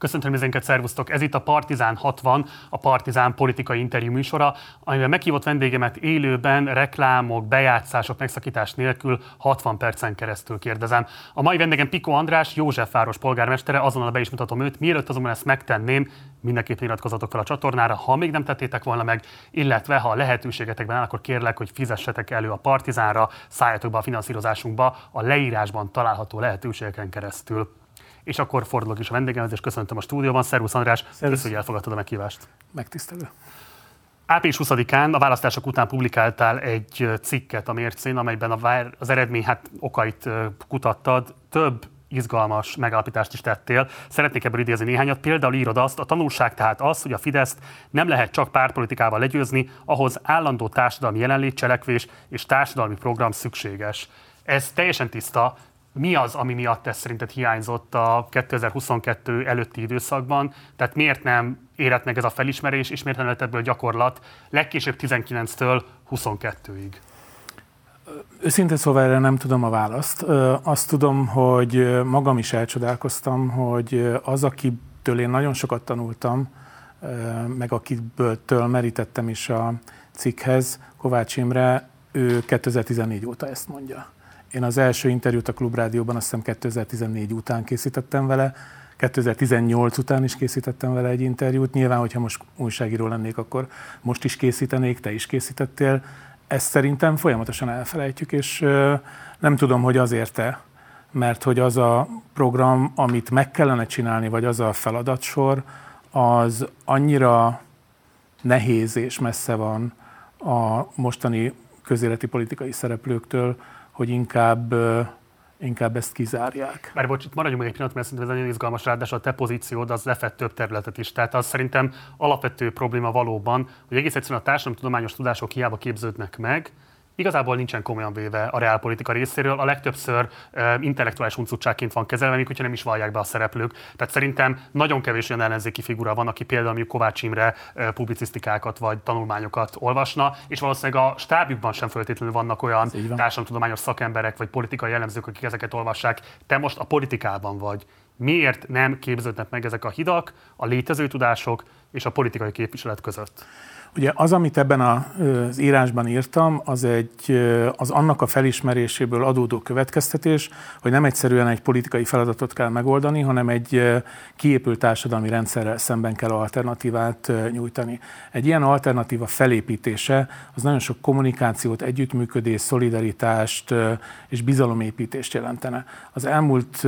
Köszöntöm mindenket, szervusztok! Ez itt a Partizán 60, a Partizán politikai interjú műsora, amiben meghívott vendégemet élőben, reklámok, bejátszások, megszakítás nélkül 60 percen keresztül kérdezem. A mai vendégem Piko András, Józsefváros polgármestere, azonnal be is mutatom őt. Mielőtt azonban ezt megtenném, mindenképp iratkozatok fel a csatornára, ha még nem tettétek volna meg, illetve ha a lehetőségetekben áll, akkor kérlek, hogy fizessetek elő a Partizánra, szálljatok be a finanszírozásunkba a leírásban található lehetőségeken keresztül. És akkor fordulok is a vendégemhez, és köszöntöm a stúdióban. Szervusz András, Szervusz, hogy elfogadtad a meghívást. Megtisztelő. Április 20-án a választások után publikáltál egy cikket a mércén, amelyben az eredmény hát, okait kutattad. Több izgalmas megállapítást is tettél. Szeretnék ebből idézni néhányat. Például írod azt, a tanulság tehát az, hogy a Fideszt nem lehet csak pártpolitikával legyőzni, ahhoz állandó társadalmi jelenlét, cselekvés és társadalmi program szükséges. Ez teljesen tiszta, mi az, ami miatt ez szerinted hiányzott a 2022 előtti időszakban? Tehát miért nem érett meg ez a felismerés, és miért nem lett ebből gyakorlat legkésőbb 19-től 22-ig? Őszintén szóval erre nem tudom a választ. Azt tudom, hogy magam is elcsodálkoztam, hogy az, akitől én nagyon sokat tanultam, meg akitől merítettem is a cikkhez, Kovács Imre, ő 2014 óta ezt mondja. Én az első interjút a Klubrádióban azt hiszem 2014 után készítettem vele, 2018 után is készítettem vele egy interjút. Nyilván, hogyha most újságíró lennék, akkor most is készítenék, te is készítettél. Ezt szerintem folyamatosan elfelejtjük, és nem tudom, hogy azért-e, mert hogy az a program, amit meg kellene csinálni, vagy az a feladatsor, az annyira nehéz és messze van a mostani közéleti politikai szereplőktől, hogy inkább inkább ezt kizárják. Már bocs, itt maradjunk meg egy pillanat, mert szerintem ez nagyon izgalmas, ráadásul a te pozíciód az lefett több területet is. Tehát az szerintem alapvető probléma valóban, hogy egész egyszerűen a társadalomtudományos tudások hiába képződnek meg, igazából nincsen komolyan véve a reálpolitika részéről, a legtöbbször uh, intellektuális huncutságként van kezelve, még hogyha nem is vallják be a szereplők. Tehát szerintem nagyon kevés olyan ellenzéki figura van, aki például mondjuk Kovács Imre uh, publicisztikákat vagy tanulmányokat olvasna, és valószínűleg a stábjukban sem feltétlenül vannak olyan társadalomtudományos szakemberek vagy politikai jellemzők, akik ezeket olvassák. Te most a politikában vagy. Miért nem képződnek meg ezek a hidak, a létező tudások és a politikai képviselet között? Ugye az, amit ebben az írásban írtam, az, egy, az annak a felismeréséből adódó következtetés, hogy nem egyszerűen egy politikai feladatot kell megoldani, hanem egy kiépült társadalmi rendszerrel szemben kell alternatívát nyújtani. Egy ilyen alternatíva felépítése az nagyon sok kommunikációt, együttműködést, szolidaritást és bizalomépítést jelentene. Az elmúlt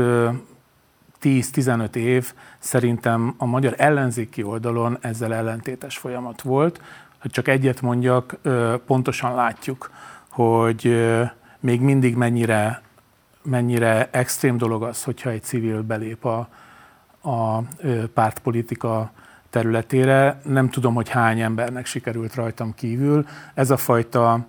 10-15 év szerintem a magyar ellenzéki oldalon ezzel ellentétes folyamat volt. Hogy csak egyet mondjak, pontosan látjuk, hogy még mindig mennyire, mennyire extrém dolog az, hogyha egy civil belép a, a pártpolitika területére. Nem tudom, hogy hány embernek sikerült rajtam kívül. Ez a fajta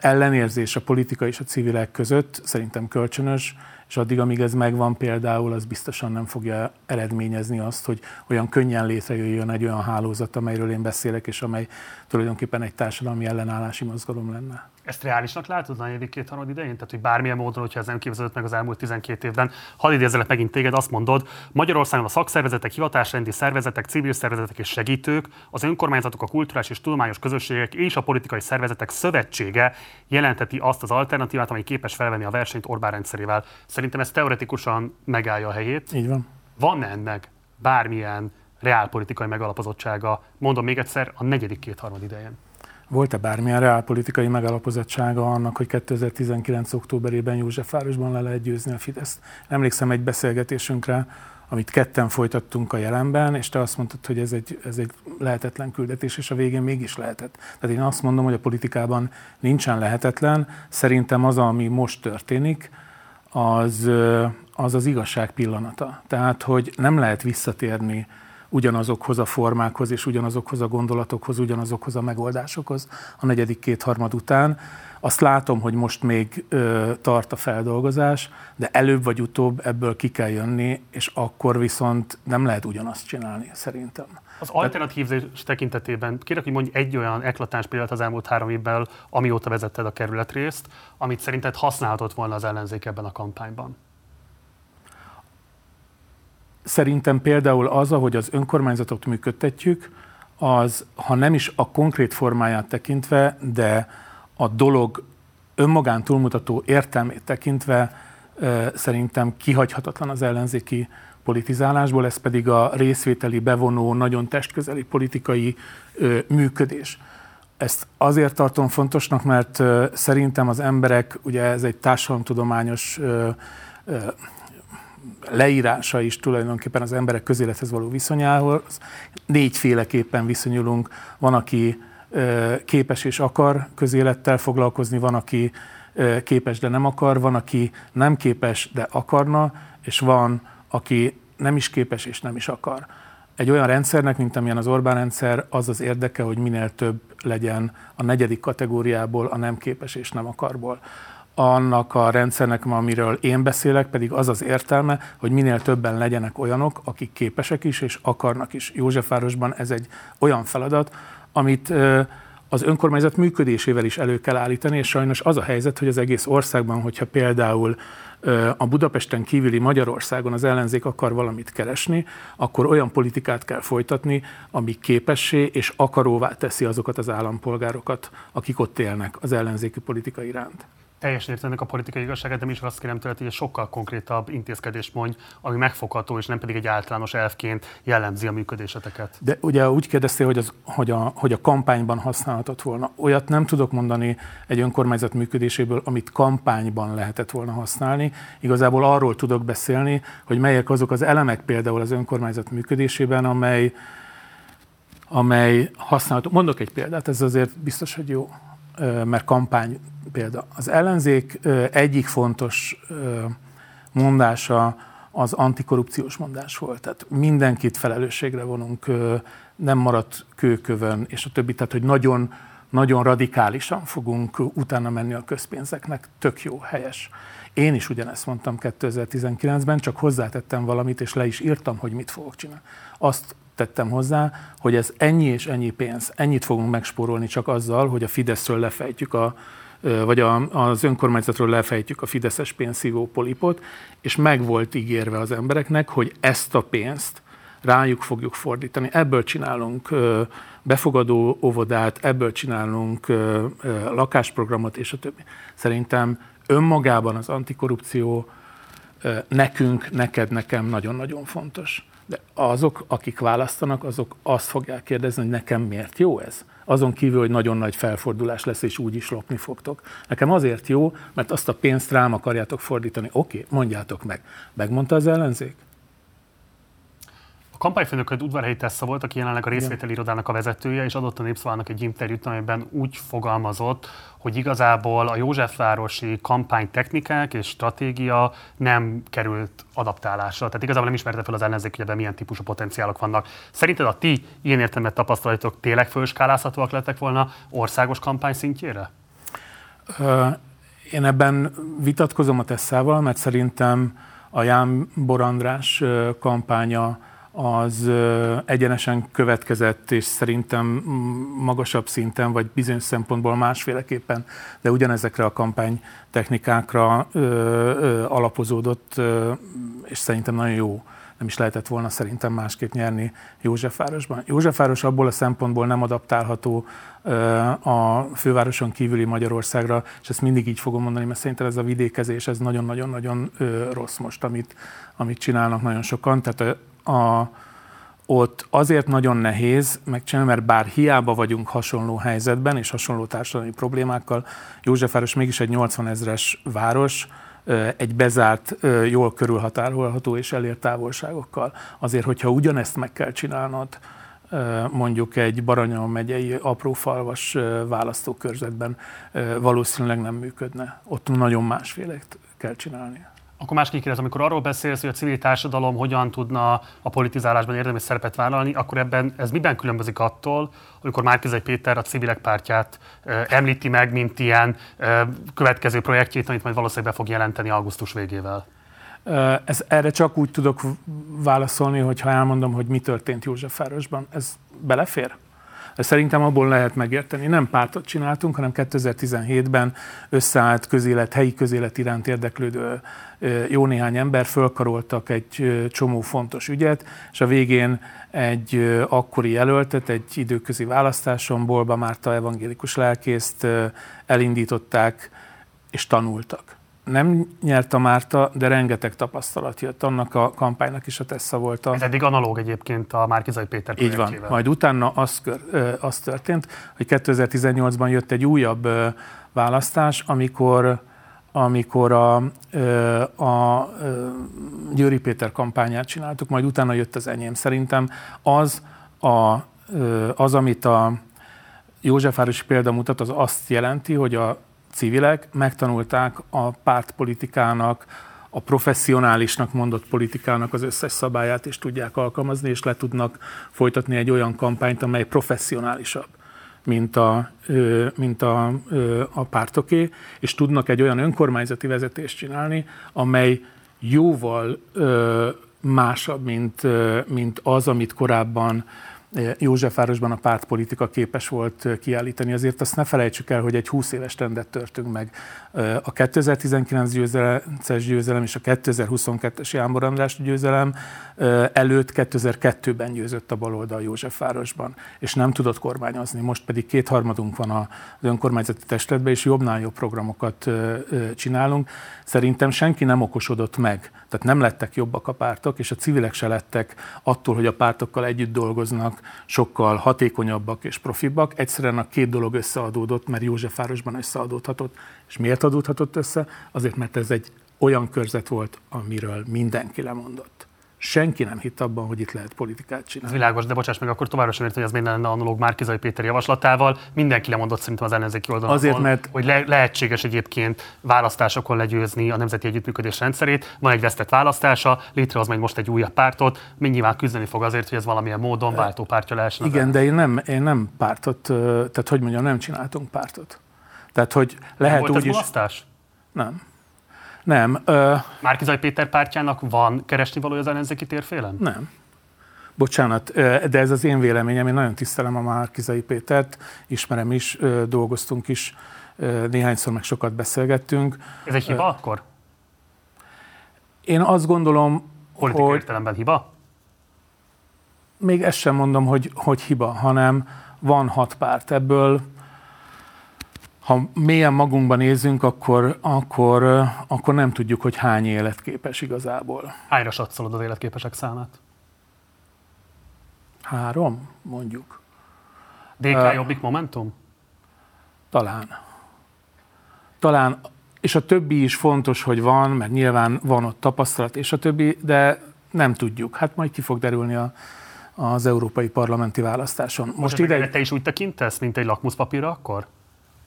ellenérzés a politika és a civilek között szerintem kölcsönös, és addig, amíg ez megvan például, az biztosan nem fogja eredményezni azt, hogy olyan könnyen létrejöjjön egy olyan hálózat, amelyről én beszélek, és amely tulajdonképpen egy társadalmi ellenállási mozgalom lenne. Ezt reálisnak látod a negyedik két harmad idején? Tehát, hogy bármilyen módon, hogyha ez nem képződött meg az elmúlt 12 évben, hadd idézelek megint téged, azt mondod, Magyarországon a szakszervezetek, hivatásrendi szervezetek, civil szervezetek és segítők, az önkormányzatok, a kulturális és tudományos közösségek és a politikai szervezetek szövetsége jelenteti azt az alternatívát, amely képes felvenni a versenyt Orbán rendszerével. Szerintem ez teoretikusan megállja a helyét. Így van. Van ennek bármilyen reálpolitikai megalapozottsága, mondom még egyszer, a negyedik kétharmad idején? Volt-e bármilyen reálpolitikai megalapozottsága annak, hogy 2019. októberében Józsefvárosban le lehet győzni a Fideszt? Emlékszem egy beszélgetésünkre, amit ketten folytattunk a jelenben, és te azt mondtad, hogy ez egy, ez egy lehetetlen küldetés, és a végén mégis lehetett. Tehát én azt mondom, hogy a politikában nincsen lehetetlen. Szerintem az, ami most történik, az az, az igazság pillanata. Tehát, hogy nem lehet visszatérni ugyanazokhoz a formákhoz és ugyanazokhoz a gondolatokhoz, ugyanazokhoz a megoldásokhoz a negyedik kétharmad után. Azt látom, hogy most még ö, tart a feldolgozás, de előbb vagy utóbb ebből ki kell jönni, és akkor viszont nem lehet ugyanazt csinálni, szerintem. Az alternatív tekintetében kérek, hogy mondj egy olyan eklatáns példát az elmúlt három évben, amióta vezetted a kerületrészt, amit szerinted használhatott volna az ellenzék ebben a kampányban. Szerintem például az, ahogy az önkormányzatot működtetjük, az, ha nem is a konkrét formáját tekintve, de a dolog önmagán túlmutató értelmét tekintve szerintem kihagyhatatlan az ellenzéki politizálásból, ez pedig a részvételi, bevonó, nagyon testközeli politikai működés. Ezt azért tartom fontosnak, mert szerintem az emberek, ugye ez egy társadalomtudományos leírása is tulajdonképpen az emberek közélethez való viszonyához. Négyféleképpen viszonyulunk. Van, aki képes és akar közélettel foglalkozni, van, aki képes, de nem akar, van, aki nem képes, de akarna, és van, aki nem is képes és nem is akar. Egy olyan rendszernek, mint amilyen az Orbán rendszer, az az érdeke, hogy minél több legyen a negyedik kategóriából, a nem képes és nem akarból annak a rendszernek, amiről én beszélek, pedig az az értelme, hogy minél többen legyenek olyanok, akik képesek is és akarnak is. Józsefvárosban ez egy olyan feladat, amit az önkormányzat működésével is elő kell állítani, és sajnos az a helyzet, hogy az egész országban, hogyha például a Budapesten kívüli Magyarországon az ellenzék akar valamit keresni, akkor olyan politikát kell folytatni, ami képessé és akaróvá teszi azokat az állampolgárokat, akik ott élnek az ellenzéki politika iránt teljesen értenek a politikai igazságát, de mi is azt kérem tőled, hogy egy sokkal konkrétabb intézkedést mondj, ami megfogható, és nem pedig egy általános elfként jellemzi a működéseteket. De ugye úgy kérdeztél, hogy, az, hogy, a, hogy a kampányban használhatott volna. Olyat nem tudok mondani egy önkormányzat működéséből, amit kampányban lehetett volna használni. Igazából arról tudok beszélni, hogy melyek azok az elemek például az önkormányzat működésében, amely amely használható. Mondok egy példát, ez azért biztos, hogy jó, mert kampány példa. Az ellenzék egyik fontos mondása az antikorrupciós mondás volt. Tehát mindenkit felelősségre vonunk, nem maradt kőkövön, és a többi. Tehát, hogy nagyon, nagyon radikálisan fogunk utána menni a közpénzeknek. Tök jó, helyes. Én is ugyanezt mondtam 2019-ben, csak hozzátettem valamit, és le is írtam, hogy mit fogok csinálni. Azt tettem hozzá, hogy ez ennyi és ennyi pénz, ennyit fogunk megspórolni csak azzal, hogy a Fideszről lefejtjük a, vagy az önkormányzatról lefejtjük a fideszes pénzszívó polipot, és meg volt ígérve az embereknek, hogy ezt a pénzt rájuk fogjuk fordítani. Ebből csinálunk befogadó óvodát, ebből csinálunk lakásprogramot, és a többi. Szerintem önmagában az antikorrupció nekünk, neked, nekem nagyon-nagyon fontos. De azok, akik választanak, azok azt fogják kérdezni, hogy nekem miért jó ez? azon kívül, hogy nagyon nagy felfordulás lesz, és úgy is lopni fogtok. Nekem azért jó, mert azt a pénzt rám akarjátok fordítani. Oké, okay, mondjátok meg. Megmondta az ellenzék? Kampányfőnököd udvarhelyi Tessa volt, aki jelenleg a részvételi irodának a vezetője, és adott a Népszavának egy interjút, amiben úgy fogalmazott, hogy igazából a Józsefvárosi kampánytechnikák és stratégia nem került adaptálásra. Tehát igazából nem ismerte fel az ellenzék, hogy ebben milyen típusú potenciálok vannak. Szerinted a ti ilyen értelmet tapasztalatok tényleg fölskálázhatóak lettek volna országos kampány szintjére? Én ebben vitatkozom a Tesszával, mert szerintem a Ján Borandrás kampánya az egyenesen következett, és szerintem magasabb szinten, vagy bizonyos szempontból másféleképpen, de ugyanezekre a kampány technikákra ö, alapozódott, és szerintem nagyon jó. Nem is lehetett volna szerintem másképp nyerni Józsefvárosban. Józsefváros abból a szempontból nem adaptálható a fővároson kívüli Magyarországra, és ezt mindig így fogom mondani, mert szerintem ez a vidékezés, ez nagyon-nagyon-nagyon rossz most, amit, amit csinálnak nagyon sokan. Tehát a, ott azért nagyon nehéz megcsinálni, mert bár hiába vagyunk hasonló helyzetben és hasonló társadalmi problémákkal, Józsefváros mégis egy 80 ezres város, egy bezárt, jól körülhatárolható és elért távolságokkal. Azért, hogyha ugyanezt meg kell csinálnod, mondjuk egy Baranya megyei aprófalvas választókörzetben valószínűleg nem működne. Ott nagyon másféle kell csinálni. Akkor másképp kérdezem, amikor arról beszélsz, hogy a civil társadalom hogyan tudna a politizálásban érdemes szerepet vállalni, akkor ebben ez miben különbözik attól, amikor Márkizai Péter a civilek pártját említi meg, mint ilyen következő projektjét, amit majd valószínűleg be fog jelenteni augusztus végével? Ez, erre csak úgy tudok válaszolni, hogyha elmondom, hogy mi történt Józsefvárosban. Ez belefér? Szerintem abból lehet megérteni. Nem pártot csináltunk, hanem 2017-ben összeállt közélet, helyi közélet iránt érdeklődő jó néhány ember fölkaroltak egy csomó fontos ügyet, és a végén egy akkori jelöltet, egy időközi választáson, Bolba Márta evangélikus lelkészt elindították, és tanultak. Nem nyert a Márta, de rengeteg tapasztalat jött. Annak a kampánynak is a tessa volt. A... Ez eddig analóg egyébként a Márkizai Péter Így van. Majd utána az, az történt, hogy 2018-ban jött egy újabb választás, amikor amikor a, a Győri Péter kampányát csináltuk, majd utána jött az enyém. Szerintem az, a, az amit a Józsefvárosi példa mutat, az azt jelenti, hogy a civilek megtanulták a pártpolitikának, a professzionálisnak mondott politikának az összes szabályát is tudják alkalmazni, és le tudnak folytatni egy olyan kampányt, amely professzionálisabb mint a, mint a, a pártoké, és tudnak egy olyan önkormányzati vezetést csinálni, amely jóval másabb, mint, mint az, amit korábban Józsefvárosban a pártpolitika képes volt kiállítani. Azért azt ne felejtsük el, hogy egy 20 éves trendet törtünk meg. A 2019 győzelemces győzelem és a 2022-es Jámbor András győzelem előtt 2002-ben győzött a baloldal Józsefvárosban, és nem tudott kormányozni. Most pedig kétharmadunk van az önkormányzati testületben, és jobbnál jobb programokat csinálunk. Szerintem senki nem okosodott meg, tehát nem lettek jobbak a pártok, és a civilek se lettek attól, hogy a pártokkal együtt dolgoznak, sokkal hatékonyabbak és profibbak. Egyszerűen a két dolog összeadódott, mert Józsefvárosban összeadódhatott. És miért adódhatott össze? Azért, mert ez egy olyan körzet volt, amiről mindenki lemondott senki nem hitt abban, hogy itt lehet politikát csinálni. Ez világos, de bocsáss meg, akkor továbbra sem ért, hogy ez miért lenne analóg Márkizai Péter javaslatával. Mindenki lemondott szerintem az ellenzéki oldalon. Azért, mert... Hogy le- lehetséges egyébként választásokon legyőzni a nemzeti együttműködés rendszerét. Van egy vesztett választása, létrehoz majd most egy újabb pártot, mi nyilván küzdeni fog azért, hogy ez valamilyen módon váltópártja lehessen. Igen, de én nem, én nem pártot, tehát hogy mondjam, nem csináltunk pártot. Tehát, hogy lehet nem volt úgy ez is... Nem. Nem. Ö... Márkizaj Péter pártjának van keresni valója az ellenzéki térfélen? Nem. Bocsánat, de ez az én véleményem, én nagyon tisztelem a Márkizai Pétert, ismerem is, dolgoztunk is, néhányszor meg sokat beszélgettünk. Ez egy hiba akkor? Én azt gondolom, Politikai hogy... értelemben hiba? Még ezt sem mondom, hogy, hogy hiba, hanem van hat párt. Ebből ha mélyen magunkban nézünk, akkor, akkor, akkor nem tudjuk, hogy hány életképes igazából. Hányra satszolod az életképesek számát? Három, mondjuk. DK uh, Jobbik Momentum? Talán. Talán, és a többi is fontos, hogy van, mert nyilván van ott tapasztalat, és a többi, de nem tudjuk. Hát majd ki fog derülni a, az európai parlamenti választáson. Most, Most ide... Te is úgy tekintesz, mint egy lakmuszpapírra akkor?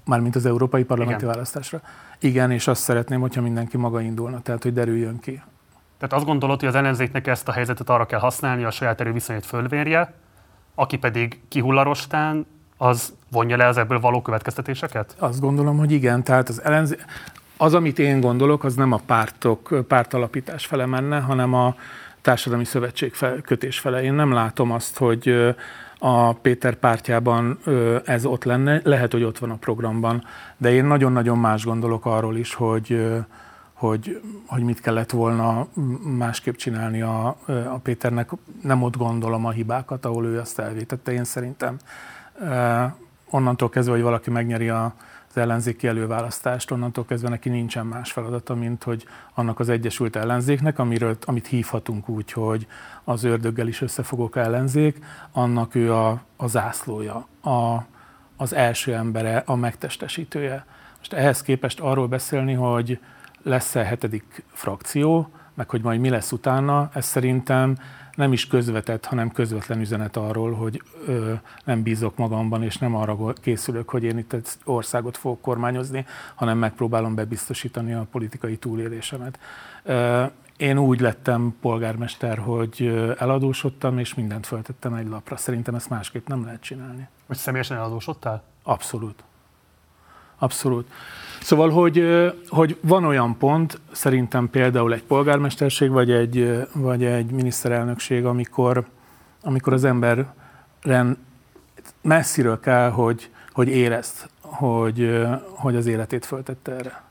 Mármint az európai parlamenti Igen. választásra. Igen, és azt szeretném, hogyha mindenki maga indulna, tehát hogy derüljön ki. Tehát azt gondolod, hogy az ellenzéknek ezt a helyzetet arra kell használni, a saját erőviszonyát fölvérje, aki pedig kihullarostán, az vonja le az ebből való következtetéseket? Azt gondolom, hogy igen. Tehát az ellenzék, az, amit én gondolok, az nem a pártok, pártalapítás fele menne, hanem a társadalmi szövetség kötés fele. Én nem látom azt, hogy a Péter pártjában ez ott lenne, lehet, hogy ott van a programban, de én nagyon-nagyon más gondolok arról is, hogy, hogy, hogy mit kellett volna másképp csinálni a, a Péternek. Nem ott gondolom a hibákat, ahol ő azt elvétette. Én szerintem onnantól kezdve, hogy valaki megnyeri a, az ellenzéki előválasztást, onnantól kezdve neki nincsen más feladata, mint hogy annak az Egyesült Ellenzéknek, amiről, amit hívhatunk úgy, hogy az ördöggel is összefogok ellenzék, annak ő a, a zászlója, a, az első embere, a megtestesítője. Most ehhez képest arról beszélni, hogy lesz-e hetedik frakció, meg hogy majd mi lesz utána, ez szerintem nem is közvetett, hanem közvetlen üzenet arról, hogy ö, nem bízok magamban, és nem arra készülök, hogy én itt egy országot fogok kormányozni, hanem megpróbálom bebiztosítani a politikai túlélésemet. Ö, én úgy lettem polgármester, hogy eladósodtam, és mindent föltettem egy lapra. Szerintem ezt másképp nem lehet csinálni. Hogy személyesen eladósodtál? Abszolút. Abszolút. Szóval, hogy, hogy van olyan pont, szerintem például egy polgármesterség, vagy egy, vagy egy miniszterelnökség, amikor, amikor az emberen messziről kell, hogy, hogy érezt, hogy, hogy az életét föltette erre.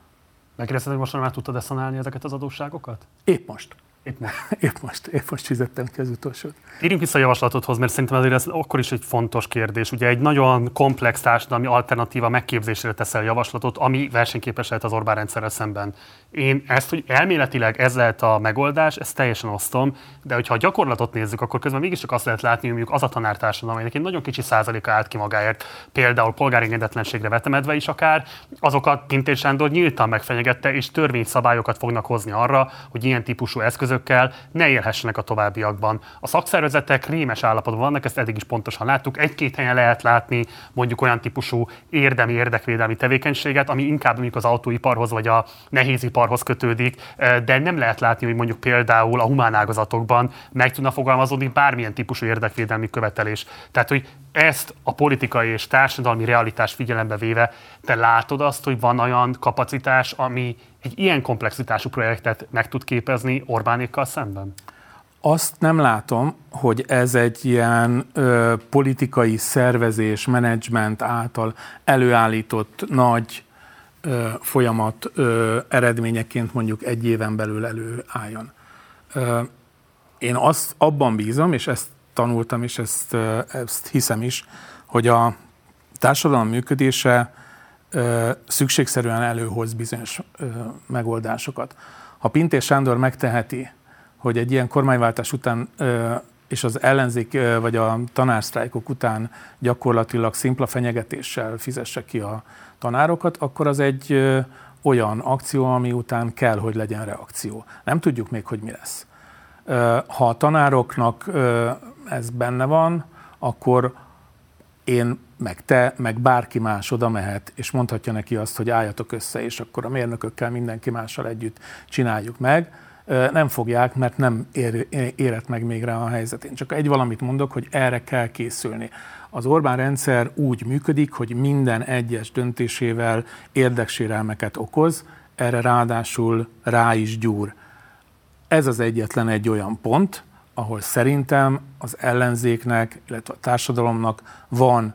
Megkérdezted, hogy most már tudtad eszanálni ezeket az adósságokat? Épp most. Épp most. Épp most, épp most fizettem ki az utolsót. Térjünk vissza a javaslatodhoz, mert szerintem azért ez akkor is egy fontos kérdés. Ugye egy nagyon komplex társadalmi alternatíva megképzésére teszel javaslatot, ami versenyképes lehet az Orbán rendszerrel szemben. Én ezt, hogy elméletileg ez lehet a megoldás, ezt teljesen osztom, de hogyha a gyakorlatot nézzük, akkor közben mégiscsak azt lehet látni, hogy mondjuk az a tanártársadalom, amelynek egy nagyon kicsi százaléka állt ki magáért, például polgári engedetlenségre vetemedve is akár, azokat Pintér Sándor nyíltan megfenyegette, és törvényszabályokat fognak hozni arra, hogy ilyen típusú eszközökkel ne élhessenek a továbbiakban. A szakszervezetek rémes állapotban vannak, ezt eddig is pontosan láttuk. Egy-két helyen lehet látni mondjuk olyan típusú érdemi, érdekvédelmi tevékenységet, ami inkább mondjuk az autóiparhoz vagy a nehéziparhoz kötődik, de nem lehet látni, hogy mondjuk például a humán ágazatokban meg tudna fogalmazódni bármilyen típusú érdekvédelmi követelés. Tehát, hogy ezt a politikai és társadalmi realitás figyelembe véve, te látod azt, hogy van olyan kapacitás, ami egy ilyen komplexitású projektet meg tud képezni Orbánékkal szemben? Azt nem látom, hogy ez egy ilyen ö, politikai szervezés, menedzsment által előállított nagy ö, folyamat ö, eredményeként mondjuk egy éven belül előálljon. Ö, én azt abban bízom, és ezt tanultam, és ezt, ezt hiszem is, hogy a társadalom működése szükségszerűen előhoz bizonyos megoldásokat. Ha Pintér Sándor megteheti, hogy egy ilyen kormányváltás után és az ellenzék vagy a tanársztrájkok után gyakorlatilag szimpla fenyegetéssel fizesse ki a tanárokat, akkor az egy olyan akció, ami után kell, hogy legyen reakció. Nem tudjuk még, hogy mi lesz. Ha a tanároknak ez benne van, akkor én, meg te, meg bárki más oda mehet, és mondhatja neki azt, hogy álljatok össze, és akkor a mérnökökkel mindenki mással együtt csináljuk meg nem fogják, mert nem ér, érett meg még rá a helyzet. Én csak egy valamit mondok, hogy erre kell készülni. Az Orbán rendszer úgy működik, hogy minden egyes döntésével érdeksérelmeket okoz, erre ráadásul rá is gyúr. Ez az egyetlen egy olyan pont, ahol szerintem az ellenzéknek, illetve a társadalomnak van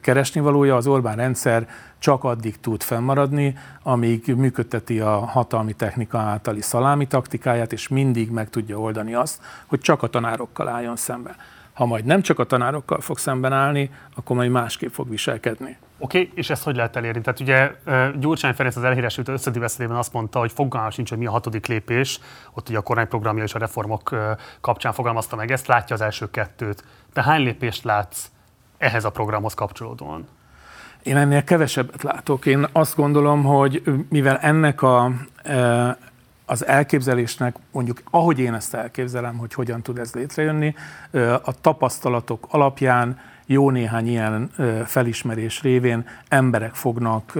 keresnivalója. Az Orbán rendszer csak addig tud fennmaradni, amíg működteti a hatalmi technika általi szalámi taktikáját, és mindig meg tudja oldani azt, hogy csak a tanárokkal álljon szembe. Ha majd nem csak a tanárokkal fog szemben állni, akkor majd másképp fog viselkedni. Oké, okay, és ezt hogy lehet elérni? Tehát ugye Gyurcsány Ferenc az elhíresült összedi beszédében azt mondta, hogy fogalma sincs, hogy mi a hatodik lépés, ott ugye a kormányprogramja és a reformok kapcsán fogalmazta meg ezt, látja az első kettőt. De hány lépést látsz ehhez a programhoz kapcsolódóan? Én ennél kevesebbet látok. Én azt gondolom, hogy mivel ennek a, az elképzelésnek, mondjuk ahogy én ezt elképzelem, hogy hogyan tud ez létrejönni, a tapasztalatok alapján jó néhány ilyen felismerés révén emberek fognak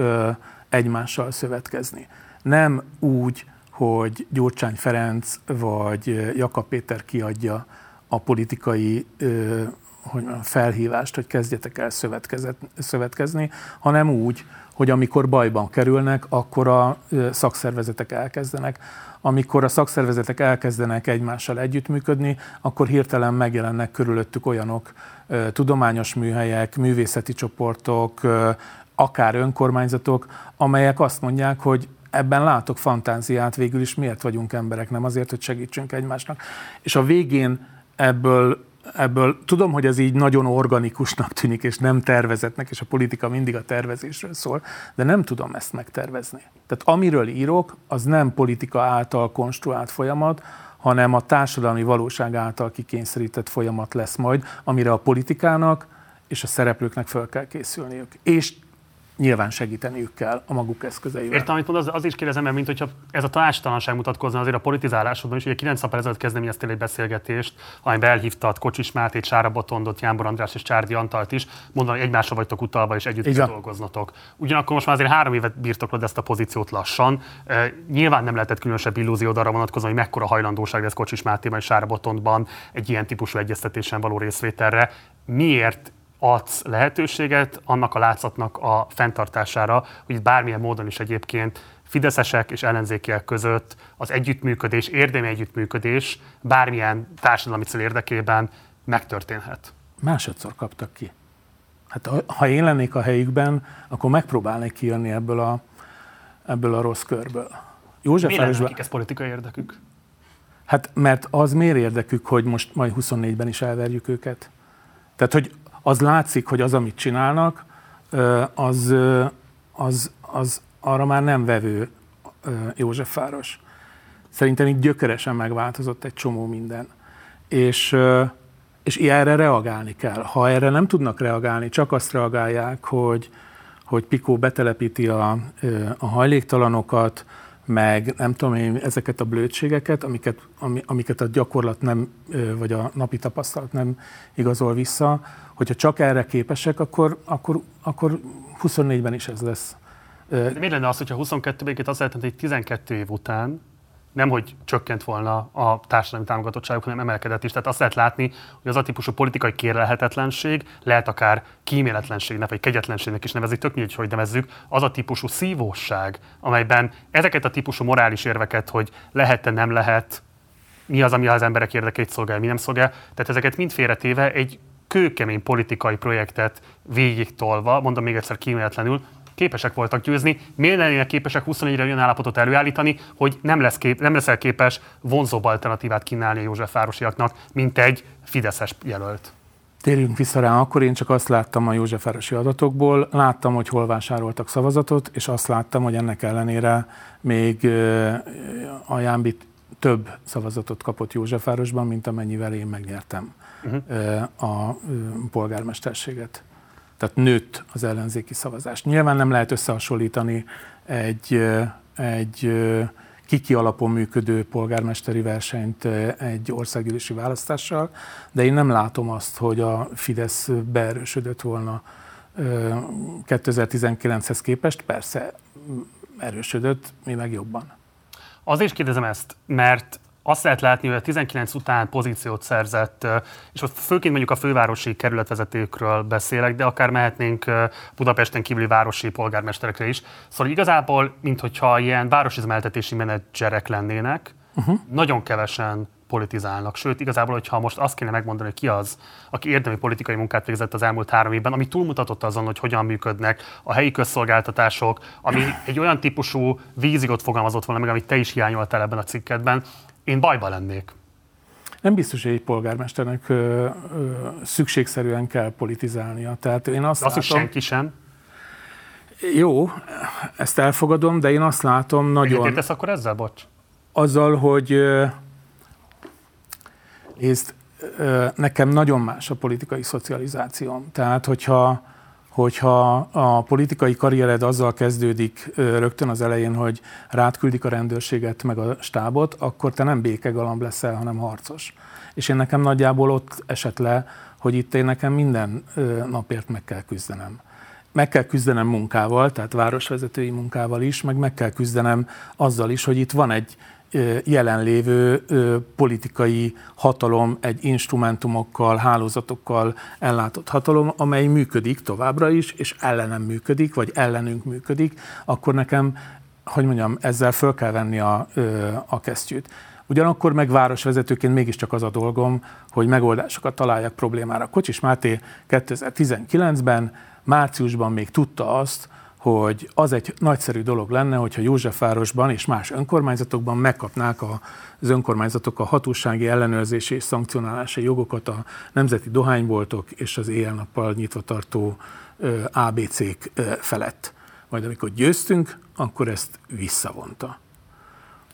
egymással szövetkezni. Nem úgy, hogy Gyurcsány Ferenc vagy Jakab Péter kiadja a politikai hogy mondjam, felhívást, hogy kezdjetek el szövetkezni, hanem úgy, hogy amikor bajban kerülnek, akkor a szakszervezetek elkezdenek. Amikor a szakszervezetek elkezdenek egymással együttműködni, akkor hirtelen megjelennek körülöttük olyanok, tudományos műhelyek, művészeti csoportok, akár önkormányzatok, amelyek azt mondják, hogy ebben látok fantáziát, végül is miért vagyunk emberek, nem azért, hogy segítsünk egymásnak. És a végén ebből ebből tudom, hogy ez így nagyon organikusnak tűnik, és nem tervezetnek, és a politika mindig a tervezésről szól, de nem tudom ezt megtervezni. Tehát amiről írok, az nem politika által konstruált folyamat, hanem a társadalmi valóság által kikényszerített folyamat lesz majd, amire a politikának és a szereplőknek fel kell készülniük. És nyilván segíteniük kell a maguk eszközeivel. Értem, amit mondod, az, az is kérdezem, mert mint hogyha ez a tanástalanság mutatkozna azért a politizálásodban is. Ugye 9 nap ezelőtt kezdeményeztél egy beszélgetést, amiben elhívtad Kocsis Mátét, Sára Botondot, Jánbor András és Csárdi Antalt is, mondani, hogy egymásra vagytok utalva és együtt kell dolgoznatok. Ugyanakkor most már azért három évet birtoklod ezt a pozíciót lassan. E, nyilván nem lehetett különösebb illúziód arra vonatkozóan, hogy mekkora hajlandóság lesz Kocsis Mátéban és Sára Botondban egy ilyen típusú egyeztetésen való részvételre. Miért adsz lehetőséget annak a látszatnak a fenntartására, hogy bármilyen módon is egyébként fideszesek és ellenzékiek között az együttműködés, érdemi együttműködés bármilyen társadalmi cél érdekében megtörténhet. Másodszor kaptak ki. Hát ha én lennék a helyükben, akkor megpróbálnék kijönni ebből a, ebből a rossz körből. József Mi lenne nekik ez politikai érdekük? Hát mert az miért érdekük, hogy most majd 24-ben is elverjük őket? Tehát, hogy az látszik, hogy az, amit csinálnak, az, az, az arra már nem vevő Józsefváros. Szerintem itt gyökeresen megváltozott egy csomó minden. És, és erre reagálni kell. Ha erre nem tudnak reagálni, csak azt reagálják, hogy, hogy Pikó betelepíti a, a hajléktalanokat, meg nem tudom én, ezeket a blödségeket, amiket, amiket a gyakorlat nem, vagy a napi tapasztalat nem igazol vissza, hogyha csak erre képesek, akkor, akkor, akkor 24-ben is ez lesz. De mi lenne az, hogyha 22 békét azt lehetne, hogy 12 év után nem, hogy csökkent volna a társadalmi támogatottságuk, hanem emelkedett is. Tehát azt lehet látni, hogy az a típusú politikai kérlelhetetlenség, lehet akár kíméletlenségnek, vagy kegyetlenségnek is nevezik, tök mindegy, hogy nevezzük, az a típusú szívóság, amelyben ezeket a típusú morális érveket, hogy lehet-e, nem lehet, mi az, ami az emberek érdekeit szolgál, mi nem szolgál, tehát ezeket mind félretéve egy kőkemény politikai projektet végig tolva, mondom még egyszer kíméletlenül, képesek voltak győzni, miért lennének képesek 24-re olyan állapotot előállítani, hogy nem, lesz kép, nem leszel képes vonzóbb alternatívát kínálni a József Városiaknak, mint egy Fideszes jelölt. Térjünk vissza rá, akkor én csak azt láttam a Józsefvárosi adatokból, láttam, hogy hol vásároltak szavazatot, és azt láttam, hogy ennek ellenére még a Jámbit több szavazatot kapott Józsefvárosban, mint amennyivel én megnyertem uh-huh. a polgármesterséget tehát nőtt az ellenzéki szavazás. Nyilván nem lehet összehasonlítani egy, egy kiki alapon működő polgármesteri versenyt egy országgyűlési választással, de én nem látom azt, hogy a Fidesz beerősödött volna 2019-hez képest. Persze erősödött, mi meg jobban. Azért is kérdezem ezt, mert azt lehet látni, hogy a 19 után pozíciót szerzett, és ott főként mondjuk a fővárosi kerületvezetőkről beszélek, de akár mehetnénk Budapesten kívüli városi polgármesterekre is. Szóval igazából, mintha ilyen városizmeltetési menedzserek lennének, uh-huh. nagyon kevesen politizálnak. Sőt, igazából, hogyha most azt kéne megmondani, hogy ki az, aki érdemi politikai munkát végzett az elmúlt három évben, ami túlmutatott azon, hogy hogyan működnek a helyi közszolgáltatások, ami egy olyan típusú vízigot fogalmazott volna meg, amit te is hiányoltál ebben a cikkedben, én bajba lennék. Nem biztos, hogy egy polgármesternek ö, ö, szükségszerűen kell politizálnia. Tehát én azt, azt látom, senki sem. Jó, ezt elfogadom, de én azt látom nagyon... Egyetértesz akkor ezzel, bocs? Azzal, hogy ezt, nekem nagyon más a politikai szocializációm. Tehát, hogyha hogyha a politikai karriered azzal kezdődik rögtön az elején, hogy rád küldik a rendőrséget meg a stábot, akkor te nem békegalamb leszel, hanem harcos. És én nekem nagyjából ott esett le, hogy itt én nekem minden napért meg kell küzdenem. Meg kell küzdenem munkával, tehát városvezetői munkával is, meg meg kell küzdenem azzal is, hogy itt van egy, jelenlévő politikai hatalom, egy instrumentumokkal, hálózatokkal ellátott hatalom, amely működik továbbra is, és ellenem működik, vagy ellenünk működik, akkor nekem, hogy mondjam, ezzel föl kell venni a, a kesztyűt. Ugyanakkor meg városvezetőként mégiscsak az a dolgom, hogy megoldásokat találjak problémára. Kocsis Máté 2019-ben, márciusban még tudta azt, hogy az egy nagyszerű dolog lenne, hogyha Józsefvárosban és más önkormányzatokban megkapnák az önkormányzatok a hatósági ellenőrzési és szankcionálási jogokat a nemzeti dohányboltok és az éjjel-nappal nyitva tartó ABC-k felett. Majd amikor győztünk, akkor ezt visszavonta.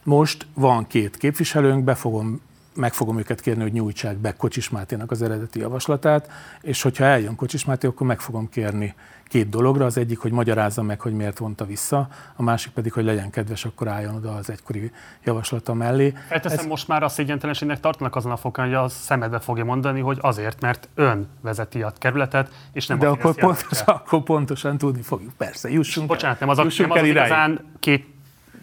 Most van két képviselőnk, be fogom, meg fogom őket kérni, hogy nyújtsák be Kocsis Máténak az eredeti javaslatát, és hogyha eljön Kocsis Máté, akkor meg fogom kérni két dologra. Az egyik, hogy magyarázza meg, hogy miért vonta vissza, a másik pedig, hogy legyen kedves, akkor álljon oda az egykori javaslata mellé. Felteszem, Ez... most már a szégyentelenségnek tartanak azon a fokon, hogy a szemedbe fogja mondani, hogy azért, mert ön vezeti a kerületet, és nem De a akkor pontosan, akkor pontosan tudni fogjuk, persze, jussunk Bocsánat, nem az, a, nem az igazán két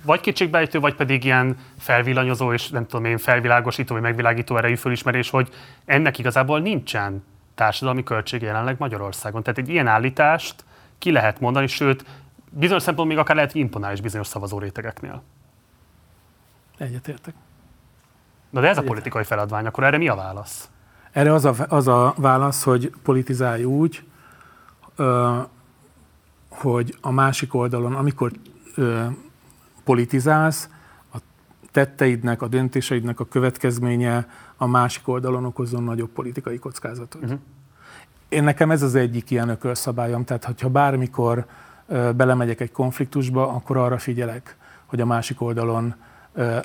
vagy kétségbejtő, vagy pedig ilyen felvillanyozó és nem tudom én, felvilágosító vagy megvilágító erejű fölismerés, hogy ennek igazából nincsen társadalmi költség jelenleg Magyarországon. Tehát egy ilyen állítást ki lehet mondani, sőt, bizonyos szempontból még akár lehet imponálni is bizonyos szavazó rétegeknél. Egyetértek. Na de ez a politikai feladvány, akkor erre mi a válasz? Erre az a, az a válasz, hogy politizálj úgy, hogy a másik oldalon, amikor politizálsz, a tetteidnek, a döntéseidnek a következménye a másik oldalon okozon nagyobb politikai kockázatot. Uh-huh. Én nekem ez az egyik ilyen ökölszabályom, tehát hogyha bármikor belemegyek egy konfliktusba, akkor arra figyelek, hogy a másik oldalon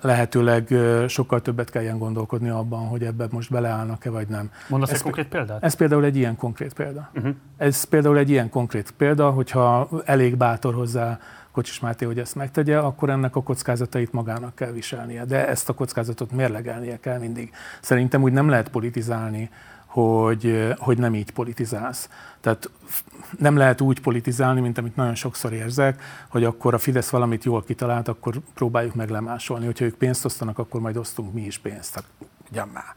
lehetőleg sokkal többet kelljen gondolkodni abban, hogy ebbe most beleállnak-e vagy nem. Mondasz egy konkrét példát? Ez például egy ilyen konkrét példa. Uh-huh. Ez például egy ilyen konkrét példa, hogyha elég bátor hozzá Kocsis Máté, hogy ezt megtegye, akkor ennek a kockázatait magának kell viselnie. De ezt a kockázatot mérlegelnie kell mindig. Szerintem úgy nem lehet politizálni hogy, hogy nem így politizálsz. Tehát nem lehet úgy politizálni, mint amit nagyon sokszor érzek, hogy akkor a Fidesz valamit jól kitalált, akkor próbáljuk meg lemásolni. Hogyha ők pénzt osztanak, akkor majd osztunk mi is pénzt. Tehát ugyan már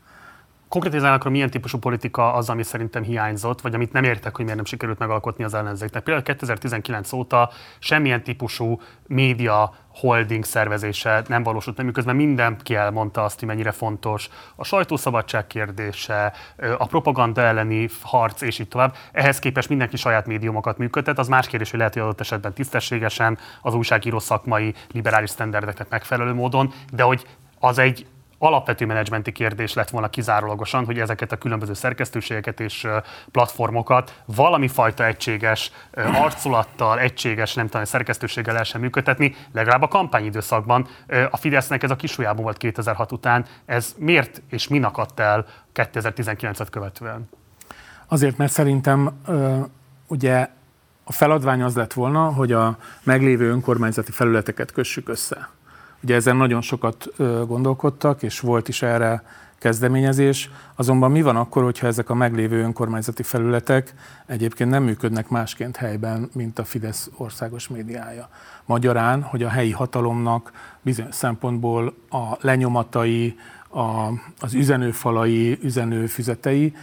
konkrétizálnak, akkor milyen típusú politika az, ami szerintem hiányzott, vagy amit nem értek, hogy miért nem sikerült megalkotni az ellenzéknek. Például 2019 óta semmilyen típusú média holding szervezése nem valósult meg, miközben mindenki elmondta azt, hogy mennyire fontos a sajtószabadság kérdése, a propaganda elleni harc, és így tovább. Ehhez képest mindenki saját médiumokat működtet, az más kérdés, hogy lehet, hogy adott esetben tisztességesen, az újságíró szakmai liberális sztenderdeknek megfelelő módon, de hogy az egy alapvető menedzsmenti kérdés lett volna kizárólagosan, hogy ezeket a különböző szerkesztőségeket és platformokat valami fajta egységes arculattal, egységes, nem tudom, szerkesztőséggel lehessen működtetni, legalább a kampányidőszakban. A Fidesznek ez a kisujjában volt 2006 után. Ez miért és mi akadt el 2019-et követően? Azért, mert szerintem ugye a feladvány az lett volna, hogy a meglévő önkormányzati felületeket kössük össze. Ugye ezen nagyon sokat gondolkodtak, és volt is erre kezdeményezés. Azonban mi van akkor, hogyha ezek a meglévő önkormányzati felületek egyébként nem működnek másként helyben, mint a Fidesz országos médiája? Magyarán, hogy a helyi hatalomnak bizonyos szempontból a lenyomatai, a, az üzenőfalai, üzenőfüzetei,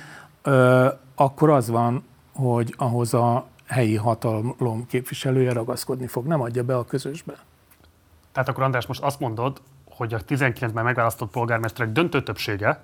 ö, akkor az van, hogy ahhoz a helyi hatalom képviselője ragaszkodni fog, nem adja be a közösbe. Tehát akkor András, most azt mondod, hogy a 19-ben megválasztott polgármesterek döntő többsége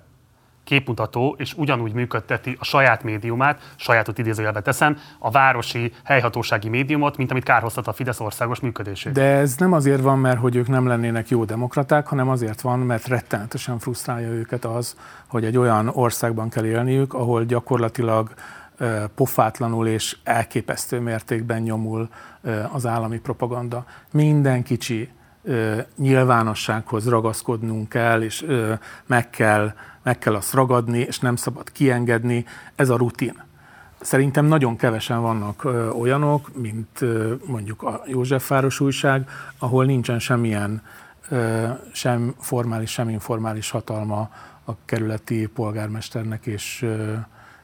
képmutató, és ugyanúgy működteti a saját médiumát, sajátot idézőjelbe teszem, a városi helyhatósági médiumot, mint amit kárhoztat a Fidesz országos működését. De ez nem azért van, mert hogy ők nem lennének jó demokraták, hanem azért van, mert rettenetesen frusztrálja őket az, hogy egy olyan országban kell élniük, ahol gyakorlatilag pofátlanul és elképesztő mértékben nyomul az állami propaganda. Minden kicsi nyilvánossághoz ragaszkodnunk kell, és meg kell, meg kell azt ragadni, és nem szabad kiengedni. Ez a rutin. Szerintem nagyon kevesen vannak olyanok, mint mondjuk a Józsefváros újság, ahol nincsen semmilyen sem formális, sem informális hatalma a kerületi polgármesternek és